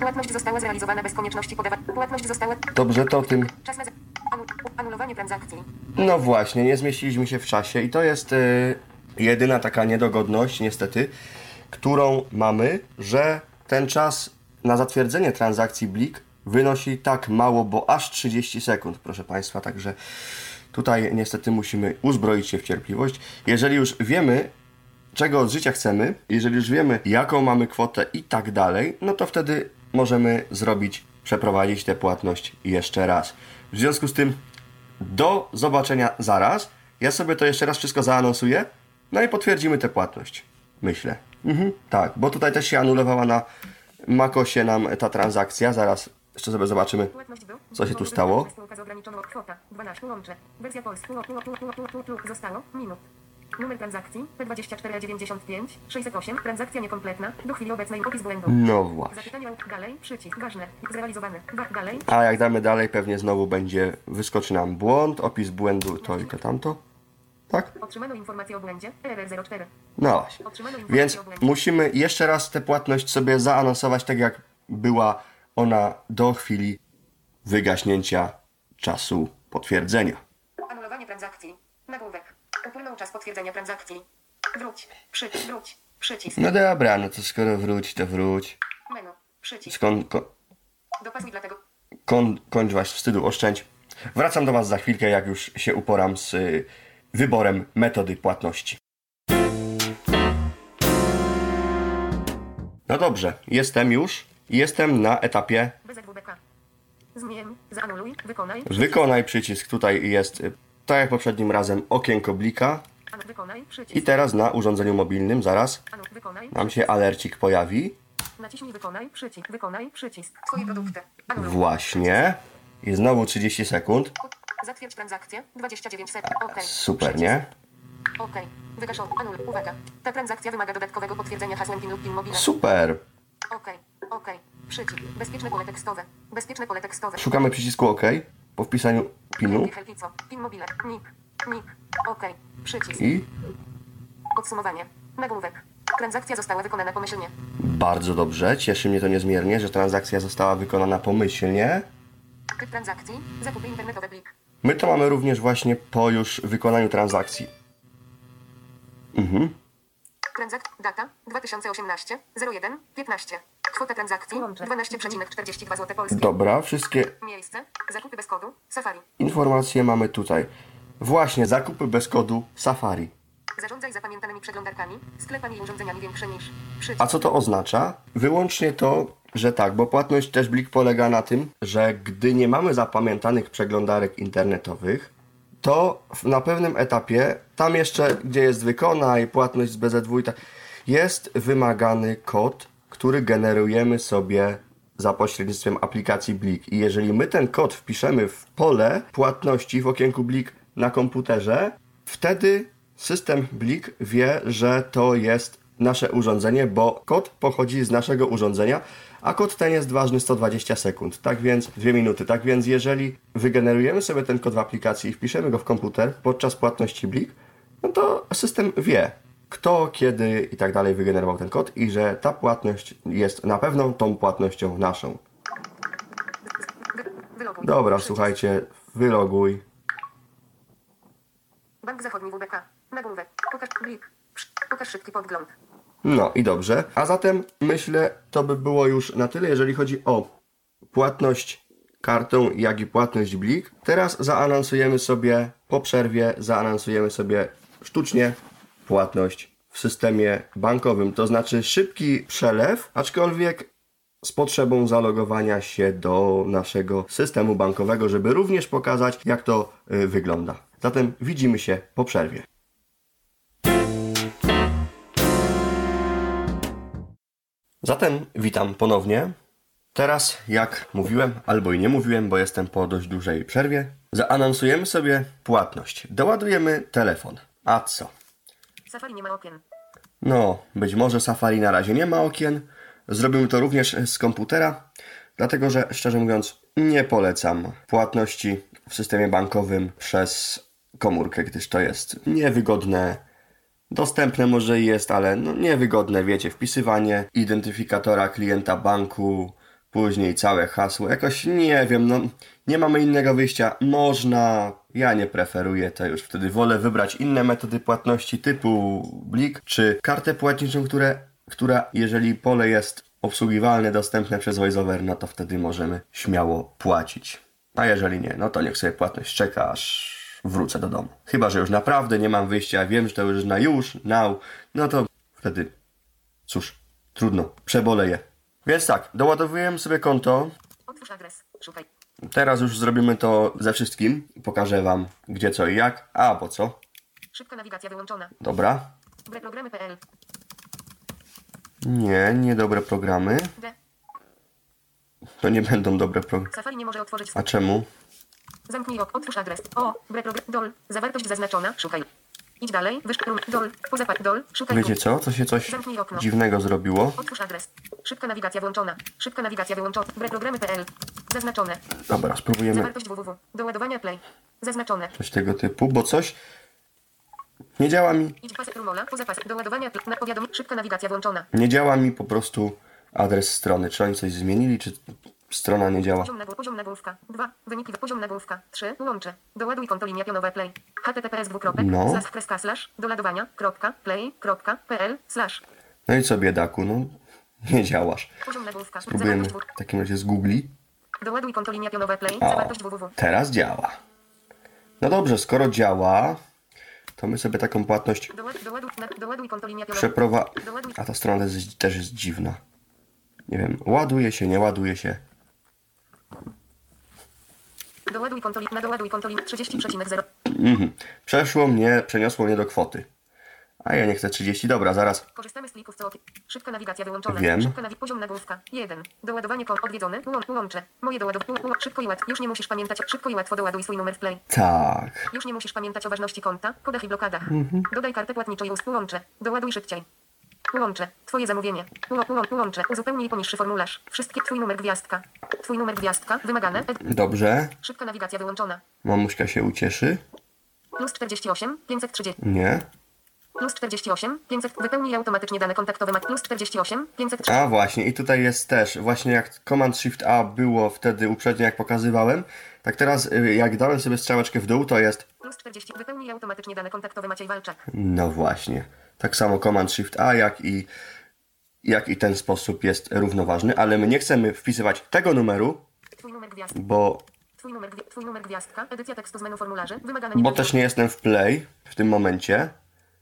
Płatność została zrealizowana bez konieczności podawania. Płatność została. Dobrze, to tym. Czas na anulowanie transakcji. No właśnie, nie zmieściliśmy się w czasie i to jest y, jedyna taka niedogodność, niestety, którą mamy, że ten czas na zatwierdzenie transakcji Blik wynosi tak mało, bo aż 30 sekund, proszę Państwa, także tutaj niestety musimy uzbroić się w cierpliwość. Jeżeli już wiemy, czego od życia chcemy, jeżeli już wiemy, jaką mamy kwotę i tak dalej, no to wtedy możemy zrobić, przeprowadzić tę płatność jeszcze raz. W związku z tym, do zobaczenia zaraz. Ja sobie to jeszcze raz wszystko zaanonsuję, no i potwierdzimy tę płatność. Myślę. Mhm, tak, bo tutaj też się anulowała na Macosie nam ta transakcja. Zaraz jeszcze sobie zobaczymy. Co się tu stało? Ograniczoną kwota 12 łącze. Wersja polska. Zostało minut. Numer transakcji P2495 608. Transakcja niekompletna. Do chwili obecnej opis błędu. No właśnie. Zapytanie dalej. Przycisk. Ważne. Zrealizowany. Dalej. A jak damy dalej, pewnie znowu będzie, wyskoczy nam błąd, opis błędu, to i to tamto. Tak? Otrzymano informację o błędzie. RR04. No właśnie. Więc musimy jeszcze raz tę płatność sobie zaanonsować, tak jak była ona do chwili wygaśnięcia czasu potwierdzenia. Anulowanie transakcji. Nagłówek. Upłynął czas potwierdzenia transakcji. Wróć. Przy, wróć. Przycisk. No dobra, no to skoro wróć, to wróć. Menu. Przycisk. Skąd, ko, Dopasuj dlatego. kon, kończ was wstydu, oszczędź. Wracam do was za chwilkę, jak już się uporam z y, wyborem metody płatności. No dobrze, jestem już. Jestem na etapie. Zmień. Zaanuluj. Wykonaj. wykonaj przycisk. Tutaj jest, y, tak jak poprzednim razem, okienko blika. I Przycisk. teraz na urządzeniu mobilnym zaraz nam się alercik pojawi. Naciśnij wykonaj. Przycisk. Wykonaj. Przycisk. Twoje produkty. Anuluj. Właśnie. I znowu 30 sekund. Zatwierdź transakcję. 29 sekund. OK. Super, nie? OK. Wygaszony. Uwaga. Ta transakcja wymaga dodatkowego potwierdzenia hasłem PIN lub PIN. Super. OK. OK. Przycisk. Bezpieczne pole tekstowe. Bezpieczne pole tekstowe. Szukamy przycisku OK po wpisaniu pinu. PIN mobile. NIP. NIP. OK. Przycisk. i Podsumowanie. Nagłówek. Transakcja została wykonana pomyślnie. bardzo dobrze. Cieszy mnie to niezmiernie, że transakcja została wykonana pomyślnie. Typ transakcji. Zakupy internetowe plik. My to mamy również właśnie po już wykonaniu transakcji. Mhm. Transak... Data 2018 01 15. Kwota transakcji 12,42 zł polskie. Dobra, wszystkie Miejsce. Zakupy bez kodu. Safari. informacje mamy tutaj. Właśnie, zakupy bez kodu Safari. Zarządzaj zapamiętanymi przeglądarkami, sklepami i urządzeniami większe niż. Przycisk. A co to oznacza? Wyłącznie to, że tak, bo płatność też blik polega na tym, że gdy nie mamy zapamiętanych przeglądarek internetowych, to w- na pewnym etapie, tam jeszcze, gdzie jest wykonaj, płatność z BZW i tak, jest wymagany kod, który generujemy sobie za pośrednictwem aplikacji Blik. I jeżeli my ten kod wpiszemy w pole płatności w okienku Blik na komputerze, wtedy system Blik wie, że to jest nasze urządzenie, bo kod pochodzi z naszego urządzenia, a kod ten jest ważny 120 sekund, tak więc 2 minuty. Tak więc jeżeli wygenerujemy sobie ten kod w aplikacji i wpiszemy go w komputer podczas płatności Blik, no to system wie, kto, kiedy i tak dalej wygenerował ten kod i że ta płatność jest na pewno tą płatnością naszą. Wyloguj. Dobra, słuchajcie, wyloguj. Bank Zachodni WBK. Nagłówek. Pokaż blik. Psz- Pokaż szybki podgląd. No i dobrze. A zatem myślę, to by było już na tyle, jeżeli chodzi o płatność kartą, jak i płatność blik. Teraz zaanonsujemy sobie po przerwie, zaanonsujemy sobie sztucznie płatność w systemie bankowym. To znaczy szybki przelew, aczkolwiek z potrzebą zalogowania się do naszego systemu bankowego, żeby również pokazać, jak to y, wygląda. Zatem widzimy się po przerwie. Zatem witam ponownie. Teraz, jak mówiłem, albo i nie mówiłem, bo jestem po dość dużej przerwie, zaanonsujemy sobie płatność. Doładujemy telefon. A co? Safari nie ma okien. No, być może Safari na razie nie ma okien. Zrobimy to również z komputera, dlatego że szczerze mówiąc nie polecam płatności w systemie bankowym przez komórkę, gdyż to jest niewygodne. Dostępne może jest, ale no niewygodne, wiecie, wpisywanie identyfikatora klienta banku, później całe hasło. Jakoś nie wiem, no nie mamy innego wyjścia. Można, ja nie preferuję to już. Wtedy wolę wybrać inne metody płatności typu blik czy kartę płatniczą, które, która jeżeli pole jest obsługiwalne, dostępne przez VoiceOver, no to wtedy możemy śmiało płacić. A jeżeli nie, no to niech sobie płatność czeka, aż wrócę do domu. Chyba, że już naprawdę nie mam wyjścia, wiem, że to już na już, now, no to wtedy, cóż, trudno, przeboleję. Więc tak, doładowujemy sobie konto. Otwórz adres. Szukaj. Teraz już zrobimy to ze wszystkim. Pokażę Wam gdzie, co i jak. A, po co? Szybka nawigacja wyłączona. Dobra. Programy.pl. Nie, niedobre programy. D. To nie będą dobre programy. Safari nie może otworzyć. A czemu? Zamknij ok. Otwórz adres. O. Breprogram. Dol. Zawartość zaznaczona. Szukaj. Idź dalej. Wyszczur. Dol. Poza Dol. Szukaj. Wiecie tu. co? Co się coś dziwnego zrobiło? Otwórz adres. Szybka nawigacja włączona. Szybka nawigacja wyłączona. Breprogramy.pl. Zaznaczone. Dobra, spróbujemy Zawartość www. Do ładowania play. Zaznaczone. coś tego typu, bo coś nie działa mi. Idź pasek rumola. Poza pas. Do ładowania play. Na powiadom. Szybka nawigacja włączona. Nie działa mi po prostu adres strony. Czy oni coś zmienili, czy strona nie działa? Poziom, nagł- poziom nagłówka. 2. Wyniki poziom nagłówka. 3. Łącze. Doładuj konto linia pionowa play. https dwukropek. No. Slash kreska slash. Do ładowania. Kropka. Play. Kropka. PL. Slash. No i co biedaku, no nie działasz. Poziom nagłówka. Spróbujemy w takim razie z Google. Doładuj konto linia pionowa play. O, Zawartość www. teraz działa. No dobrze, skoro działa, to my sobie taką płatność przeprowa... A ta strona też jest dziwna. Nie wiem, ładuje się, nie ładuje się. Doładuj konto linia. Doładuj konto linia. 30,0. Mhm. Przeszło mnie, przeniosło mnie do kwoty. A ja nie chcę 30, dobra, zaraz. Korzystamy z plików co Szybka nawigacja wyłączona. Wiem. Szybka nawi- poziom nagłówka. 1. Doładowanie kont odwiedzony. Łą- Łącze. Moje doładowanie. Szybko i łatwo. Już nie musisz pamiętać. Szybko i łatwo doładuj swój numer w play. Tak. Już nie musisz pamiętać o ważności konta, kodach i blokadach. Dodaj kartę płatniczą i łącze. Doładuj szybciej. Łącze. Twoje zamówienie. Ło- ło- Łącze. Uzupełnij poniższy formularz. Wszystkie. Twój numer gwiazdka. Twój numer gwiazdka. Wymagane. Ed- Dobrze. Szybka nawigacja wyłączona. Mamuśka się ucieszy? Plus 48, 530. Nie. Plus 48, 500. Wypełnij automatycznie dane kontaktowe. Mat plus 48, 530. A właśnie, i tutaj jest też, właśnie jak Command Shift A było wtedy uprzednio, jak pokazywałem, tak teraz y, jak dałem sobie strzałeczkę w dół, to jest, Plus 40. Wypełnij automatycznie dane kontaktowe Maciej Walczak. no właśnie, tak samo Command Shift A, jak i, jak i ten sposób jest równoważny, ale my nie chcemy wpisywać tego numeru, Twój numer bo, Twój numer, twój numer gwiazdka. Edycja tekstu z menu formularzy. Wymagane bo też nie jestem w play w tym momencie.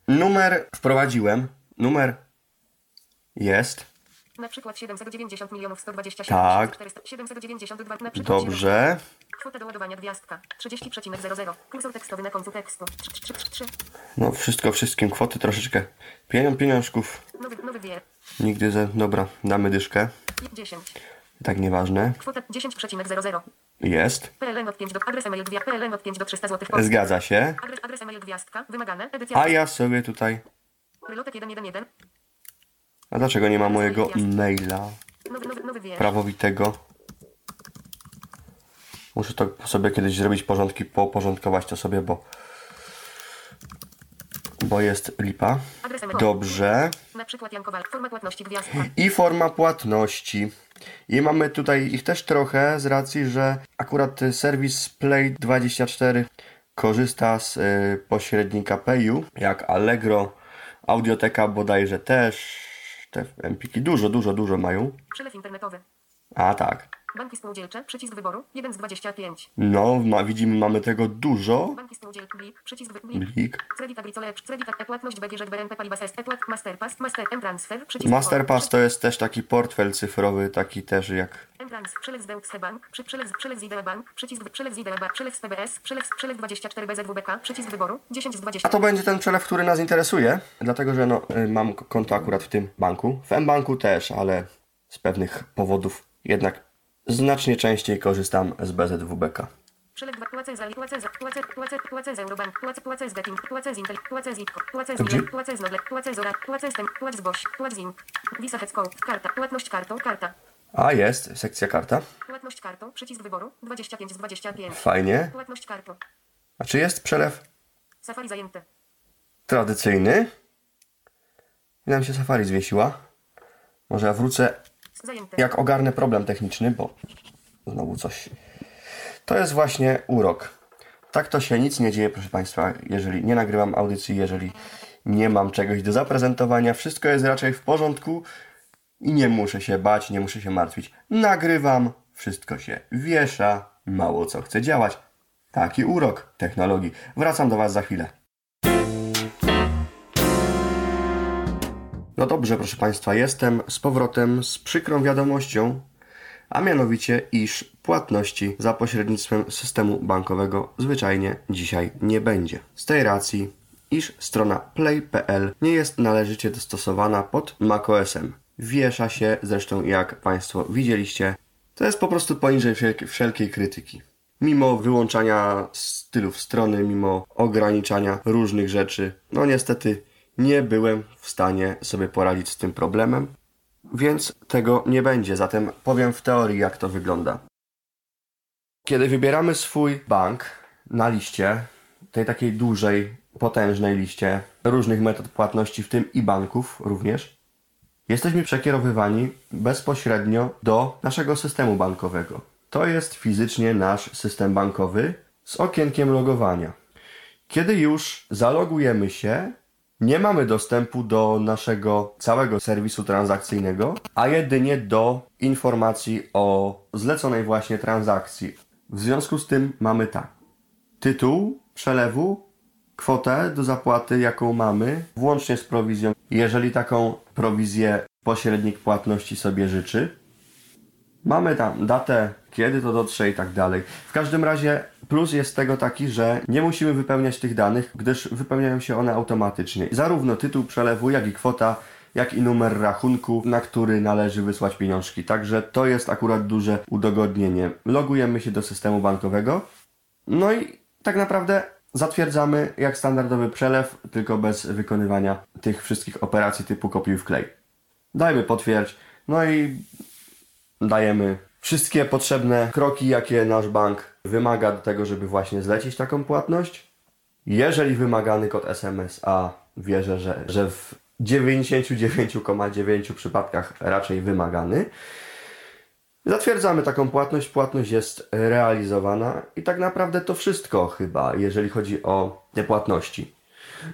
Numer wprowadziłem, numer jest, Na przykład 790 milionów 127 Tak. 400 792 na przykład dobrze, Kwota doładowania gwiazdka 30,00. Kursor tekstowy na końcu tekstu. 3, 3, 3, 3. no wszystko wszystkim, kwoty troszeczkę, pieniądz, pieniążków, Nowy, nowy wier. nigdy ze, dobra, damy dyszkę, 10. tak nieważne, Kwota 10,00. jest. PLN od 5 do adres email gwiazd. PLN od 5 do 300 zł. Zgadza się. Adres, adres email gwiazdka. Wymagane. Edycja. A ja sobie tutaj. Relotek 111. A dlaczego nie ma mojego maila Nowy, nowy, nowy prawowitego? Muszę to sobie kiedyś zrobić porządki, poporządkować to sobie, bo bo jest lipa. Dobrze. Na przykład Jan Kowal. Forma płatności gwiazd. I forma płatności. I mamy tutaj ich też trochę z racji, że akurat serwis Play24 korzysta z y, pośrednika Payu, jak Allegro, Audioteka bodajże też. Te empiki dużo, dużo, dużo mają. Przelew internetowy. A tak. Banki spółdzielcze. Przycisk wyboru. 1 z 25. No, ma, widzimy, mamy tego dużo. Banki spółdzielcze. Blik. Przycisk wy- blik. Blik. Credit agricole. Credit e-płatność BGŻ BNP Paribas S. E-płat. Masterpass. Master M-transfer. Przycisk Masterpass to jest też taki portfel cyfrowy, taki też jak. Przelew z Bank. Przy, przelew, przelew z IDE Bank. Przycisk przelew z IDE Bank. Przelew z PBS. Przelew, przelew 24 BZWBK. Przycisk wyboru. 10 z 20. A to będzie ten przelew, który nas interesuje, dlatego że no, y, mam konto akurat w tym banku. W M-Banku też, ale z pewnych powodów jednak znacznie częściej korzystam z BZWBK. Gdzie? A jest, sekcja karta. płatność kartą przycisk wyboru 25 z 25 Fajnie. płatność kartą A czy jest przelew Safari zajęte tradycyjny? I nam się Safari zwiesiła. Może ja wrócę, zajęte jak ogarnę problem techniczny, bo znowu coś. To jest właśnie urok. Tak to się nic nie dzieje, proszę Państwa, jeżeli nie nagrywam audycji, jeżeli nie mam czegoś do zaprezentowania. Wszystko jest raczej w porządku i nie muszę się bać, nie muszę się martwić. Nagrywam, wszystko się wiesza, mało co chce działać. Taki urok technologii. Wracam do Was za chwilę. No dobrze, proszę Państwa, jestem z powrotem z przykrą wiadomością, a mianowicie, iż płatności za pośrednictwem systemu bankowego zwyczajnie dzisiaj nie będzie. Z tej racji, iż strona play.pl nie jest należycie dostosowana pod macOSem. Wiesza się, zresztą jak Państwo widzieliście, to jest po prostu poniżej wszelkie- wszelkiej krytyki. Mimo wyłączania stylów strony, mimo ograniczania różnych rzeczy, no niestety nie byłem w stanie sobie poradzić z tym problemem, więc tego nie będzie. Zatem powiem w teorii, jak to wygląda. Kiedy wybieramy swój bank na liście, tej takiej dużej, potężnej liście różnych metod płatności, w tym i banków również, jesteśmy przekierowywani bezpośrednio do naszego systemu bankowego. To jest fizycznie nasz system bankowy z okienkiem logowania. Kiedy już zalogujemy się, nie mamy dostępu do naszego całego serwisu transakcyjnego, a jedynie do informacji o zleconej właśnie transakcji. W związku z tym mamy tak. Tytuł przelewu, kwotę do zapłaty, jaką mamy, włącznie z prowizją, jeżeli taką prowizję pośrednik płatności sobie życzy. Mamy tam datę, kiedy to dotrze i tak dalej. W każdym razie plus jest tego taki, że nie musimy wypełniać tych danych, gdyż wypełniają się one automatycznie. Zarówno tytuł przelewu, jak i kwota, jak i numer rachunku, na który należy wysłać pieniążki. Także to jest akurat duże udogodnienie. Logujemy się do systemu bankowego. No i tak naprawdę zatwierdzamy jak standardowy przelew, tylko bez wykonywania tych wszystkich operacji typu kopiuj wklej. Dajmy potwierdź, no i dajemy wszystkie potrzebne kroki, jakie nasz bank wymaga do tego, żeby właśnie zlecić taką płatność. Jeżeli wymagany kod SMS, a wierzę, że, że w 99,9 przypadkach raczej wymagany, zatwierdzamy taką płatność. Płatność jest realizowana i tak naprawdę to wszystko chyba, jeżeli chodzi o te płatności.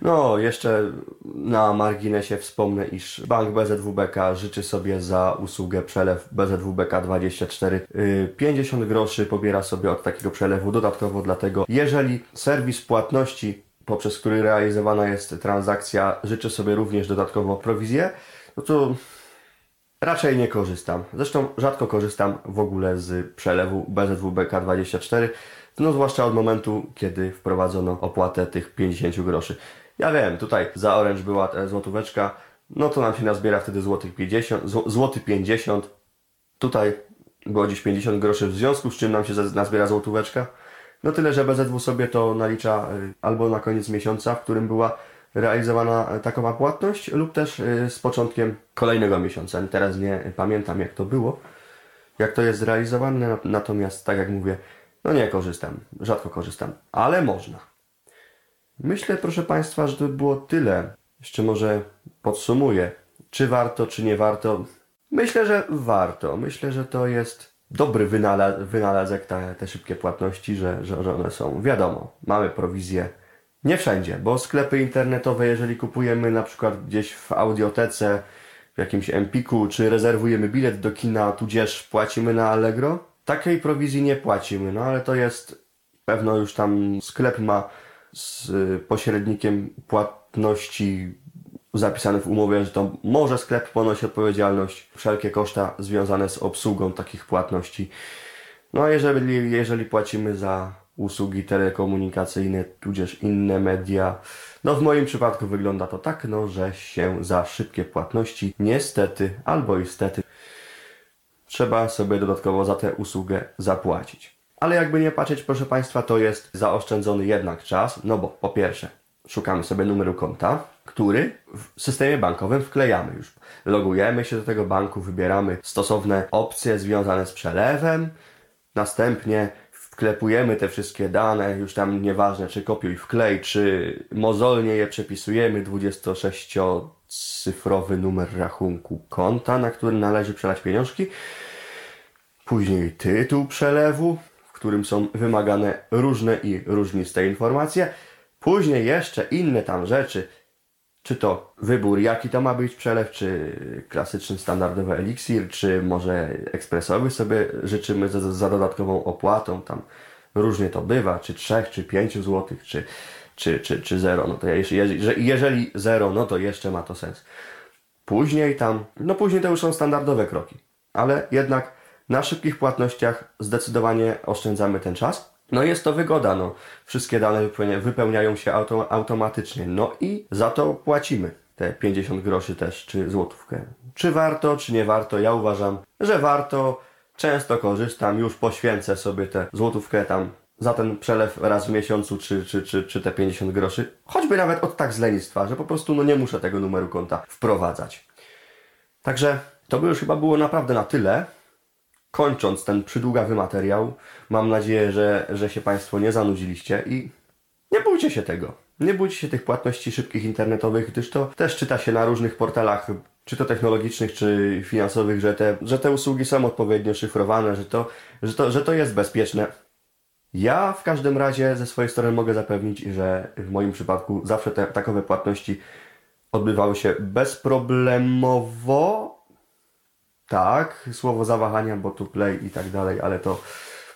No, jeszcze na marginesie wspomnę, iż Bank BZWBK życzy sobie za usługę przelew BZWBK 24 y, 50 groszy pobiera sobie od takiego przelewu dodatkowo, dlatego jeżeli serwis płatności, poprzez który realizowana jest transakcja, życzy sobie również dodatkowo prowizję, no to Raczej nie korzystam. Zresztą rzadko korzystam w ogóle z przelewu BZWBK24, no zwłaszcza od momentu, kiedy wprowadzono opłatę tych 50 groszy. Ja wiem, tutaj za Orange była ta złotóweczka, no to nam się nazbiera wtedy złotych 50, zł- złoty 50. Tutaj było dziś 50 groszy, w związku z czym nam się nazbiera złotóweczka. No tyle, że BZW sobie to nalicza y, albo na koniec miesiąca, w którym była realizowana y, takowa płatność, lub też z początkiem kolejnego miesiąca. Teraz nie pamiętam jak to było, jak to jest zrealizowane, na- natomiast tak jak mówię, no nie korzystam, rzadko korzystam, ale można. Myślę, proszę Państwa, że to by było tyle. Jeszcze może podsumuję. Czy warto, czy nie warto? Myślę, że warto. Myślę, że to jest dobry wynalaz wynalazek, te, te szybkie płatności, że, że one są. Wiadomo, mamy prowizję. Nie wszędzie, bo sklepy internetowe, jeżeli kupujemy na przykład gdzieś w audiotece, w jakimś Empiku, czy rezerwujemy bilet do kina, tudzież płacimy na Allegro, takiej prowizji nie płacimy, no ale to jest pewno już tam sklep ma z pośrednikiem płatności zapisane w umowie, że to może sklep ponosi odpowiedzialność, wszelkie koszta związane z obsługą takich płatności. No a jeżeli, jeżeli płacimy za usługi telekomunikacyjne, tudzież inne media, no w moim przypadku wygląda to tak, no że się za szybkie płatności niestety albo istety trzeba sobie dodatkowo za tę usługę zapłacić. Ale jakby nie patrzeć, proszę Państwa, to jest zaoszczędzony jednak czas, no bo po pierwsze, szukamy sobie numeru konta, który w systemie bankowym wklejamy już. Logujemy się do tego banku, wybieramy stosowne opcje związane z przelewem, następnie wklepujemy te wszystkie dane, już tam nieważne czy kopiuj wklej, czy mozolnie je przepisujemy, 26-cyfrowy numer rachunku konta, na który należy przelać pieniążki. Później tytuł przelewu, w którym są wymagane różne i różniste informacje. Później jeszcze inne tam rzeczy, czy to wybór, jaki to ma być przelew, czy klasyczny, standardowy eliksir, czy może ekspresowy sobie życzymy za, za dodatkową opłatą, tam różnie to bywa, czy 3, czy 5 zł, czy, czy, czy, czy 0, no to jeżeli, jeżeli 0, no to jeszcze ma to sens. Później tam, no później to już są standardowe kroki, ale jednak na szybkich płatnościach zdecydowanie oszczędzamy ten czas. No jest to wygoda, no. Wszystkie dane wypełniają się auto, automatycznie. No i za to płacimy te 50 groszy też, czy złotówkę. Czy warto, czy nie warto? Ja uważam, że warto. Często korzystam, już poświęcę sobie tę złotówkę tam za ten przelew raz w miesiącu, czy, czy, czy, czy te 50 groszy. Choćby nawet od tak z lenistwa, że po prostu no nie muszę tego numeru konta wprowadzać. Także to by już chyba było naprawdę na tyle kończąc ten przydługawy materiał, mam nadzieję, że, że się Państwo nie zanudziliście i nie bójcie się tego. Nie bójcie się tych płatności szybkich internetowych, gdyż to też czyta się na różnych portalach, czy to technologicznych, czy finansowych, że te, że te usługi są odpowiednio szyfrowane, że to, że, to, że to jest bezpieczne. Ja w każdym razie ze swojej strony mogę zapewnić, że w moim przypadku zawsze te takowe płatności odbywały się bezproblemowo, tak, słowo zawahania, bo tu play i tak dalej, ale to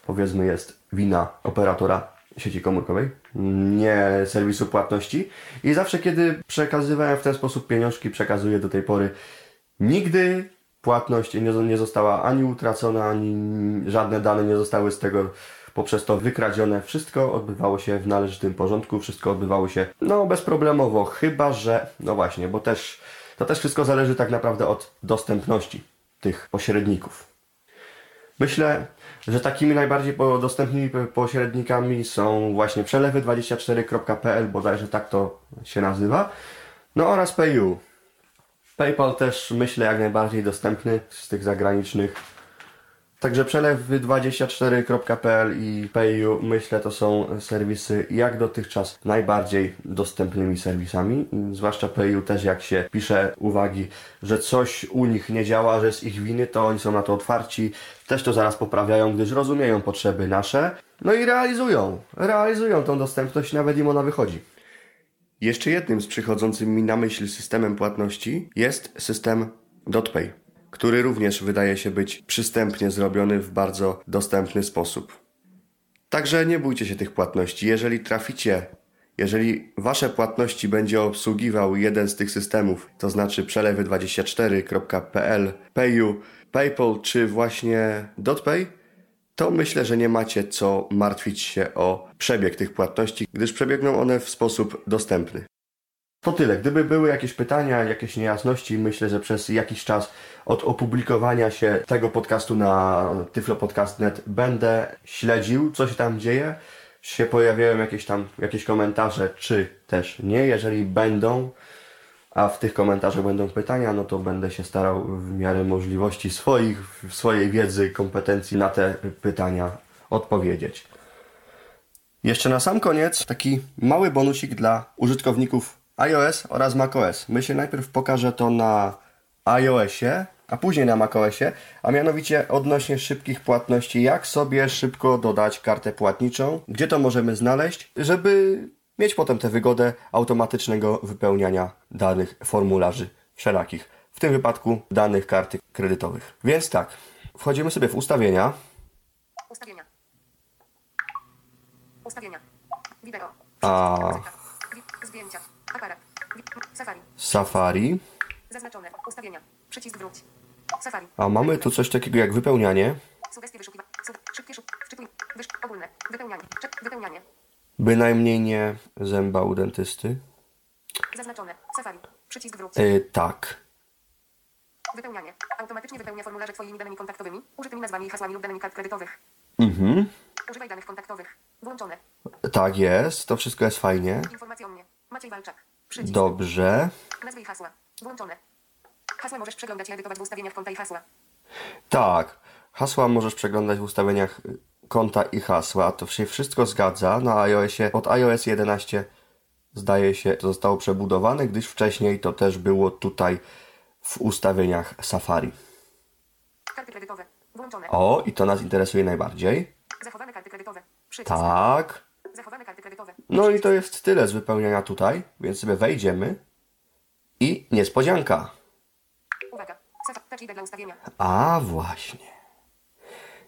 powiedzmy jest wina operatora sieci komórkowej, nie serwisu płatności. I zawsze, kiedy przekazywałem w ten sposób pieniążki, przekazuję do tej pory, nigdy płatność nie, nie została ani utracona, ani żadne dane nie zostały z tego poprzez to wykradzione. Wszystko odbywało się w należytym porządku, wszystko odbywało się no bezproblemowo, chyba że, no właśnie, bo też to też wszystko zależy tak naprawdę od dostępności tych pośredników. Myślę, że takimi najbardziej dostępnymi pośrednikami są właśnie przelewy24.pl, bodajże tak to się nazywa, no oraz PayU. PayPal też myślę jak najbardziej dostępny z tych zagranicznych Także przelew24.pl i PayU myślę to są serwisy jak dotychczas najbardziej dostępnymi serwisami. Zwłaszcza PayU też jak się pisze uwagi, że coś u nich nie działa, że z ich winy, to oni są na to otwarci. Też to zaraz poprawiają, gdyż rozumieją potrzeby nasze. No i realizują, realizują tą dostępność, nawet im ona wychodzi. Jeszcze jednym z przychodzącym mi na myśl systemem płatności jest system DotPay który również wydaje się być przystępnie zrobiony w bardzo dostępny sposób. Także nie bójcie się tych płatności. Jeżeli traficie, jeżeli wasze płatności będzie obsługiwał jeden z tych systemów, to znaczy przelewy24.pl, PayU, PayPal czy właśnie DotPay, to myślę, że nie macie co martwić się o przebieg tych płatności, gdyż przebiegną one w sposób dostępny. To tyle. Gdyby były jakieś pytania, jakieś niejasności, myślę, że przez jakiś czas od opublikowania się tego podcastu na tyflopodcast.net będę śledził, co się tam dzieje. Się pojawiają jakieś tam jakieś komentarze, czy też nie. Jeżeli będą, a w tych komentarzach będą pytania, no to będę się starał w miarę możliwości swoich, swojej wiedzy, kompetencji na te pytania odpowiedzieć. Jeszcze na sam koniec taki mały bonusik dla użytkowników iOS oraz macOS. Myślę najpierw pokażę to na iOSie, a później na macOSie, a mianowicie odnośnie szybkich płatności, jak sobie szybko dodać kartę płatniczą, gdzie to możemy znaleźć, żeby mieć potem tę wygodę automatycznego wypełniania danych formularzy wszelakich, w tym wypadku danych karty kredytowych. Więc tak, wchodzimy sobie w ustawienia, Ustawienia. Ustawienia. Wideo. a. Aparat. Safari. Safari, Zaznaczone. Ustawienia. Przycisk wróć. Safari. a mamy tu coś takiego jak wypełnianie. Sugestie wyszukiwania. Szybkie szuk. Wczytuj. Wysz. Ogólne. Wypełnianie. Czek. Wypełnianie. Bynajmniej nie zęba u dentysty. Zaznaczone. Safari. Przycisk wróć. Yy, tak. Wypełnianie. Automatycznie wypełnia formularze Twoimi danymi kontaktowymi, użytymi nazwami i hasłami lub danymi kart kredytowych. Mhm. Używaj danych kontaktowych. Włączone. Tak jest, to wszystko jest fajnie. Informacje o mnie. Maciej Walczak. Przycisk. Dobrze. Nazwy i hasła. Włączone. Hasła możesz przeglądać i edytować w ustawieniach konta i hasła. Tak. Hasła możesz przeglądać w ustawieniach y, konta i hasła. To się wszystko zgadza. Na iOSie od iOS 11 zdaje się to zostało przebudowane, gdyż wcześniej to też było tutaj w ustawieniach Safari. Karty kredytowe. Włączone. O, i to nas interesuje najbardziej. Zachowane karty kredytowe. Przycisk. Tak. Zachowane kredytowe. No i to jest tyle z wypełniania tutaj, więc sobie wejdziemy i niespodzianka. Uwaga. Touch ID dla ustawienia. A właśnie.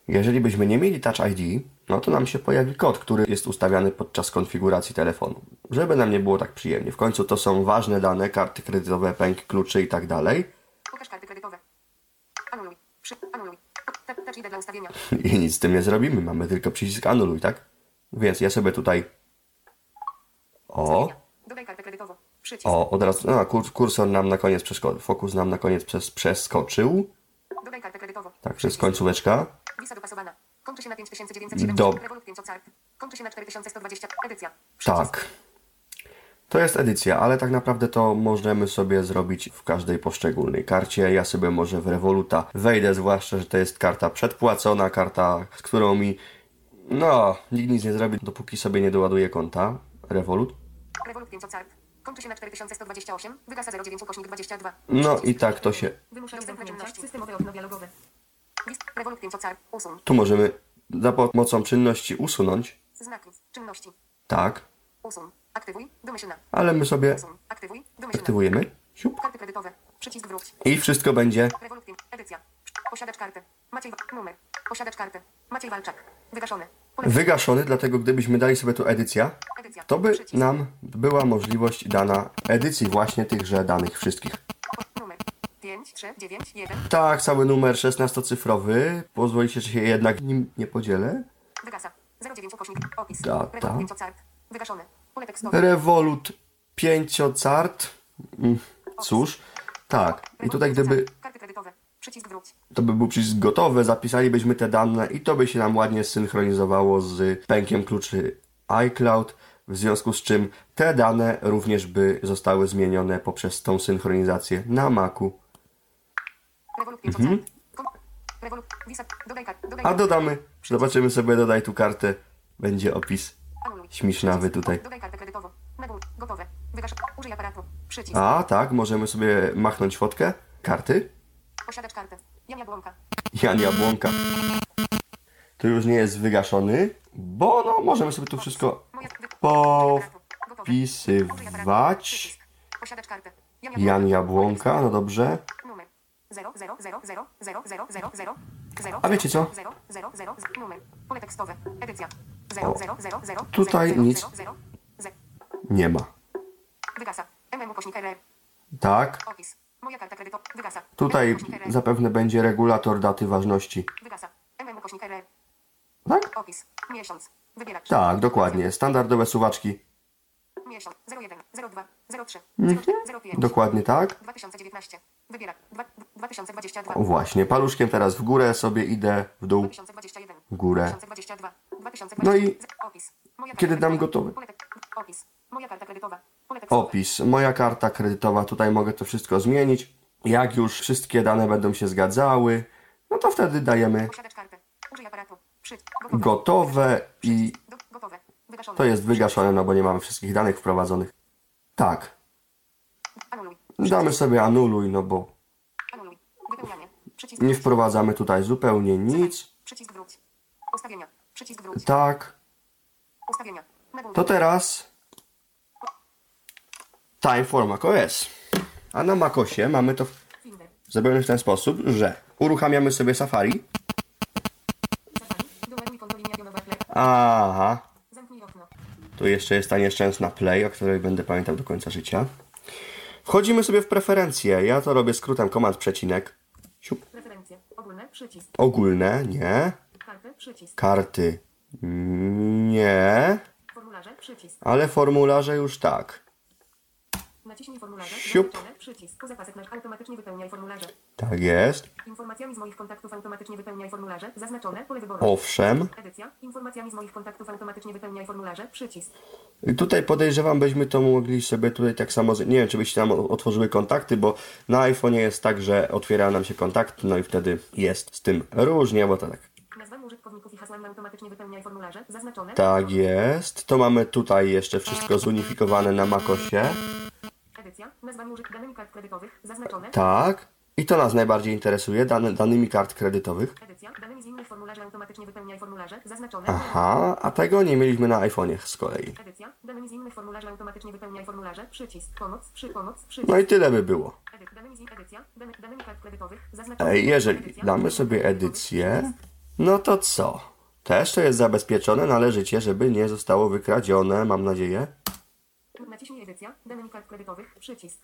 Jeżeli byśmy nie mieli Touch ID, no to nam się pojawi kod, który jest ustawiany podczas konfiguracji telefonu. Żeby nam nie było tak przyjemnie. W końcu to są ważne dane, karty kredytowe, pęk, kluczy i tak dalej. Pokaż karty kredytowe. Anuluj. Przy. Anuluj. Touch ID dla ustawienia. I nic z tym nie zrobimy. Mamy tylko przycisk anuluj, tak? Więc ja sobie tutaj... O. Dodaj kartę kredytową. Przycisk. o, od razu... A, kur, kursor nam na koniec przeszkodził. Fokus nam na koniec przez, przeskoczył. Dodaj kartę kredytową. Także jest końcóweczka. Wisa dopasowana. Kończy się na 5907. Dob- Revolut 5 Cart. Kończy się na 4120. Edycja. Przycisk. Tak. To jest edycja, ale tak naprawdę to możemy sobie zrobić w każdej poszczególnej karcie. Ja sobie może w Revoluta wejdę, zwłaszcza, że to jest karta przedpłacona, karta, z którą mi no, nikt nic nie zrobi, dopóki sobie nie doładuje konta. Revolut. Revolut 5 Cart. Kończy się na 4128. Wygasa 09 ukośnik 22. No i tak to się. Wymusza dostępne czynności. Systemowe okno dialogowe. List. Revolut 5 Cart. Usuń. Tu możemy za pomocą czynności usunąć. Znaki. Czynności. Tak, Usuń. Aktywuj. Domyślna. ale my sobie Usuń. Aktywuj. Domyślna. aktywujemy. Siup. Karty kredytowe. Przycisk wróć. I wszystko będzie Revolut 5. Edycja. Posiadacz karty. Maciej. Numer. Posiadacz karty. Maciej Walczak. Wygaszony. Wygaszony, dlatego gdybyśmy dali sobie tu edycja, to by nam była możliwość dana edycji właśnie tychże danych wszystkich. O- Numer. 5, 3, 9, 1. Tak, cały numer 16-cyfrowy. Pozwolicie, że się jednak nim nie podzielę. Wygasa. 09 ukośnik. Opis. Data. Revolut 5 Cart. Wygaszony. Pole tekstowe. Revolut 5cart. Mm, Cóż, tak. I tutaj gdyby. Przycisk wróć. to by był przycisk gotowy, zapisalibyśmy te dane i to by się nam ładnie synchronizowało z pękiem kluczy iCloud, w związku z czym te dane również by zostały zmienione poprzez tą synchronizację na Macu. Revolut 5 Cart. Kom- Revolut. Visa. Dodaj kartę. Dodaj Mhm. A dodamy, zobaczymy sobie, dodaj tu kartę, będzie opis. Śmiesznawy tutaj. A, tak, możemy sobie machnąć fotkę, karty. Posiadacz karty. Jan Jabłonka. Jan Jabłonka. Tu już nie jest wygaszony, bo no, możemy sobie tu wszystko popisywać. Przycisk. Posiadacz karty. Jan Jabłonka, no dobrze. Numer 0, 0, 0, 0, 0, 0, 0, 0, 0. A wiecie co? 0, 0, 0, numer. Pole tekstowe. Edycja. 0, 0, 0, 0. Tutaj 0, nic. 0, 0, 0. Nie ma. MM. Tak. Opis. Tutaj zapewne będzie regulator daty ważności. Tak? Opis. Miesiąc. Wybieracz. Tak, dokładnie. Standardowe suwaczki. Miesiąc. 01, 02, 03, Mhm. 05. Dokładnie tak. 2019. Wybierak. Dwa- 2022. O właśnie, paluszkiem teraz w górę sobie idę, w dół. 2021. W górę. 2022. 2020. No i kiedy dam gotowy? Opis. Moja karta kredytowa. Tekstowe. Opis. Moja karta kredytowa, tutaj mogę to wszystko zmienić. Jak już wszystkie dane będą się zgadzały, no to wtedy dajemy. Gotowe. i. To jest wygaszone, no bo nie mamy wszystkich danych wprowadzonych. Tak. Damy sobie anuluj, no bo nie wprowadzamy tutaj zupełnie nic. Przycisk wróć. Ustawienia. Przycisk wróć. Tak. To teraz Time for macOS. A na macOSie mamy to zrobione w ten sposób, że uruchamiamy sobie Safari. Aha. Tu jeszcze jest ta nieszczęsna Play, o której będę pamiętał do końca życia. Wchodzimy sobie w preferencje. Ja to robię skrótem komand przecinek. Siup. Preferencje. Ogólne. Przycisk. Ogólne, nie. Karty. Przycisk. Karty, nie. Formularze. Przycisk. Ale formularze już tak. Naciśnij formularze. Siup. Przycisk. Zapasek na automatycznie wypełniaj formularze. Tak jest. Informacjami z moich kontaktów automatycznie wypełniaj formularze. Zaznaczone. Pole wyboru. Owszem. Edycja. Informacjami z moich kontaktów automatycznie wypełniaj formularze. Przycisk. I tutaj podejrzewam, byśmy to mogli sobie tutaj tak samo. z- Nie wiem, czy byście tam otworzyły kontakty, bo na iPhone'ie jest tak, że otwiera nam się kontakt, no i wtedy jest z tym różnie, bo to tak. Nazwami użytkowników i hasłami automatycznie wypełniaj formularze. Zaznaczone. Tak jest. To mamy tutaj jeszcze wszystko zunifikowane na Macosie. Użytkowników danymi kart kredytowych. Zaznaczone. Tak. I to nas najbardziej interesuje, dane, danymi kart kredytowych. Edycja. Danymi z innych formularzy automatycznie wypełniaj formularze. Zaznaczone. Aha, a tego nie mieliśmy na iPhone'ie z kolei. Edycja. Danymi z innych formularzy automatycznie wypełniaj formularze. Przycisk. Pomoc. Przy pomoc. Przycisk. No i tyle by było. Danymi z edycja. Dany, danymi kart kredytowych. Zaznaczone. Ej, jeżeli Edycja. damy sobie edycję, no to co? Też to jest zabezpieczone, należycie, żeby nie zostało wykradzione, mam nadzieję. Naciśnij edycja, danych kart kredytowych, przycisk.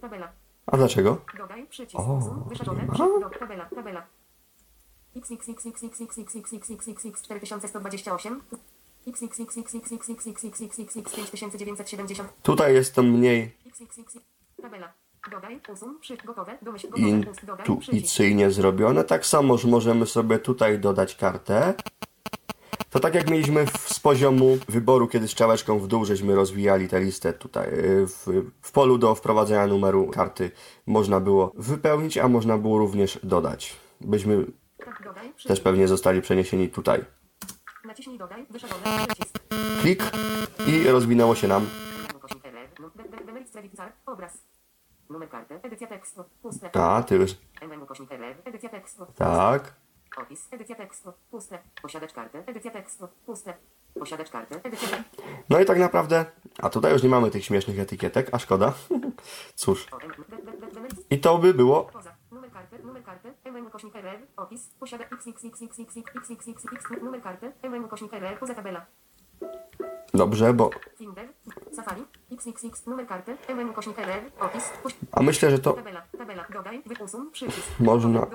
Tabela. A dlaczego? Dodaj przycisk. O, Wyszaczone. Tabela, tabela. Tutaj jest to mniej intuicyjnie zrobione. Tak samo możemy sobie tutaj dodać kartę. To tak jak mieliśmy w, z poziomu wyboru, kiedy strzałeczką w dół żeśmy rozwijali tę listę tutaj. yy, W, w polu do wprowadzenia numeru karty można było wypełnić, a można było również dodać. Byśmy Tak, Dodaj. też pewnie zostali przeniesieni tutaj. Naciśnij dodaj. Przycisk. Klik i rozwinęło się nam. Obraz. Numer karty. Edycja tekstu. Puste. A, ty już. Tak. Opis. Edycja tekstu. Puste. Posiadacz karty. Edycja tekstu. Puste. Posiadacz karty. Edycja tekstu. No i tak naprawdę, a tutaj już nie mamy tych śmiesznych etykietek, a szkoda. Cóż. I to by było. Numer karty. Numer karty. MM ukośnik. Opis. Posiada XXXXXXXXX. Numer karty. MM ukośnik LR. Poza tabela. Dobrze, bo... A myślę, że to... Można...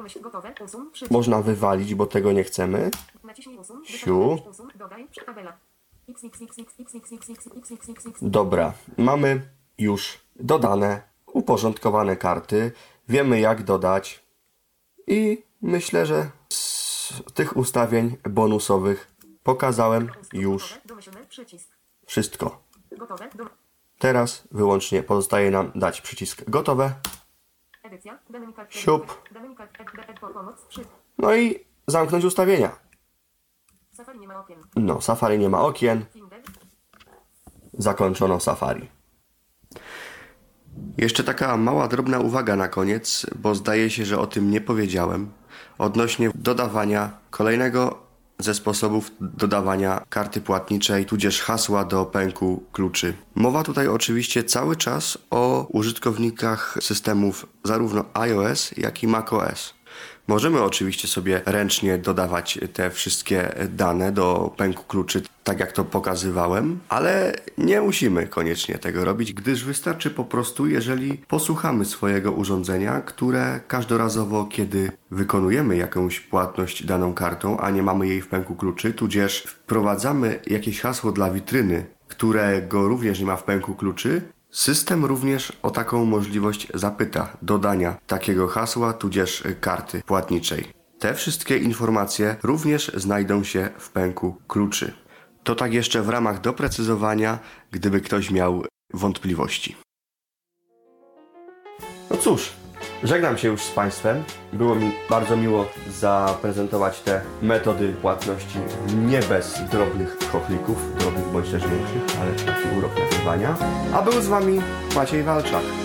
Można wywalić, bo tego nie chcemy. Siu. Dobra, mamy już dodane, uporządkowane karty. Wiemy jak dodać. I myślę, że z tych ustawień bonusowych pokazałem już wszystko. Teraz wyłącznie pozostaje nam dać przycisk. Gotowe. Siup. No i zamknąć ustawienia. No, Safari nie ma okien. Zakończono Safari. Jeszcze taka mała, drobna uwaga na koniec, bo zdaje się, że o tym nie powiedziałem, odnośnie dodawania kolejnego ze sposobów dodawania karty płatniczej, tudzież hasła do pęku kluczy. Mowa tutaj oczywiście cały czas o użytkownikach systemów zarówno iOS, jak i macOS. Możemy oczywiście sobie ręcznie dodawać te wszystkie dane do pęku kluczy, tak jak to pokazywałem, ale nie musimy koniecznie tego robić, gdyż wystarczy po prostu, jeżeli posłuchamy swojego urządzenia, które każdorazowo, kiedy wykonujemy jakąś płatność daną kartą, a nie mamy jej w pęku kluczy, tudzież wprowadzamy jakieś hasło dla witryny, którego również nie ma w pęku kluczy, System również o taką możliwość zapyta dodania takiego hasła tudzież karty płatniczej. Te wszystkie informacje również znajdą się w pęku kluczy. To tak jeszcze w ramach doprecyzowania, gdyby ktoś miał wątpliwości. No cóż, Żegnam się już z Państwem. Było mi bardzo miło zaprezentować te metody płatności nie bez drobnych kochlików, drobnych bądź też większych, ale taki urok nagrywania. A był z Wami Maciej Walczak.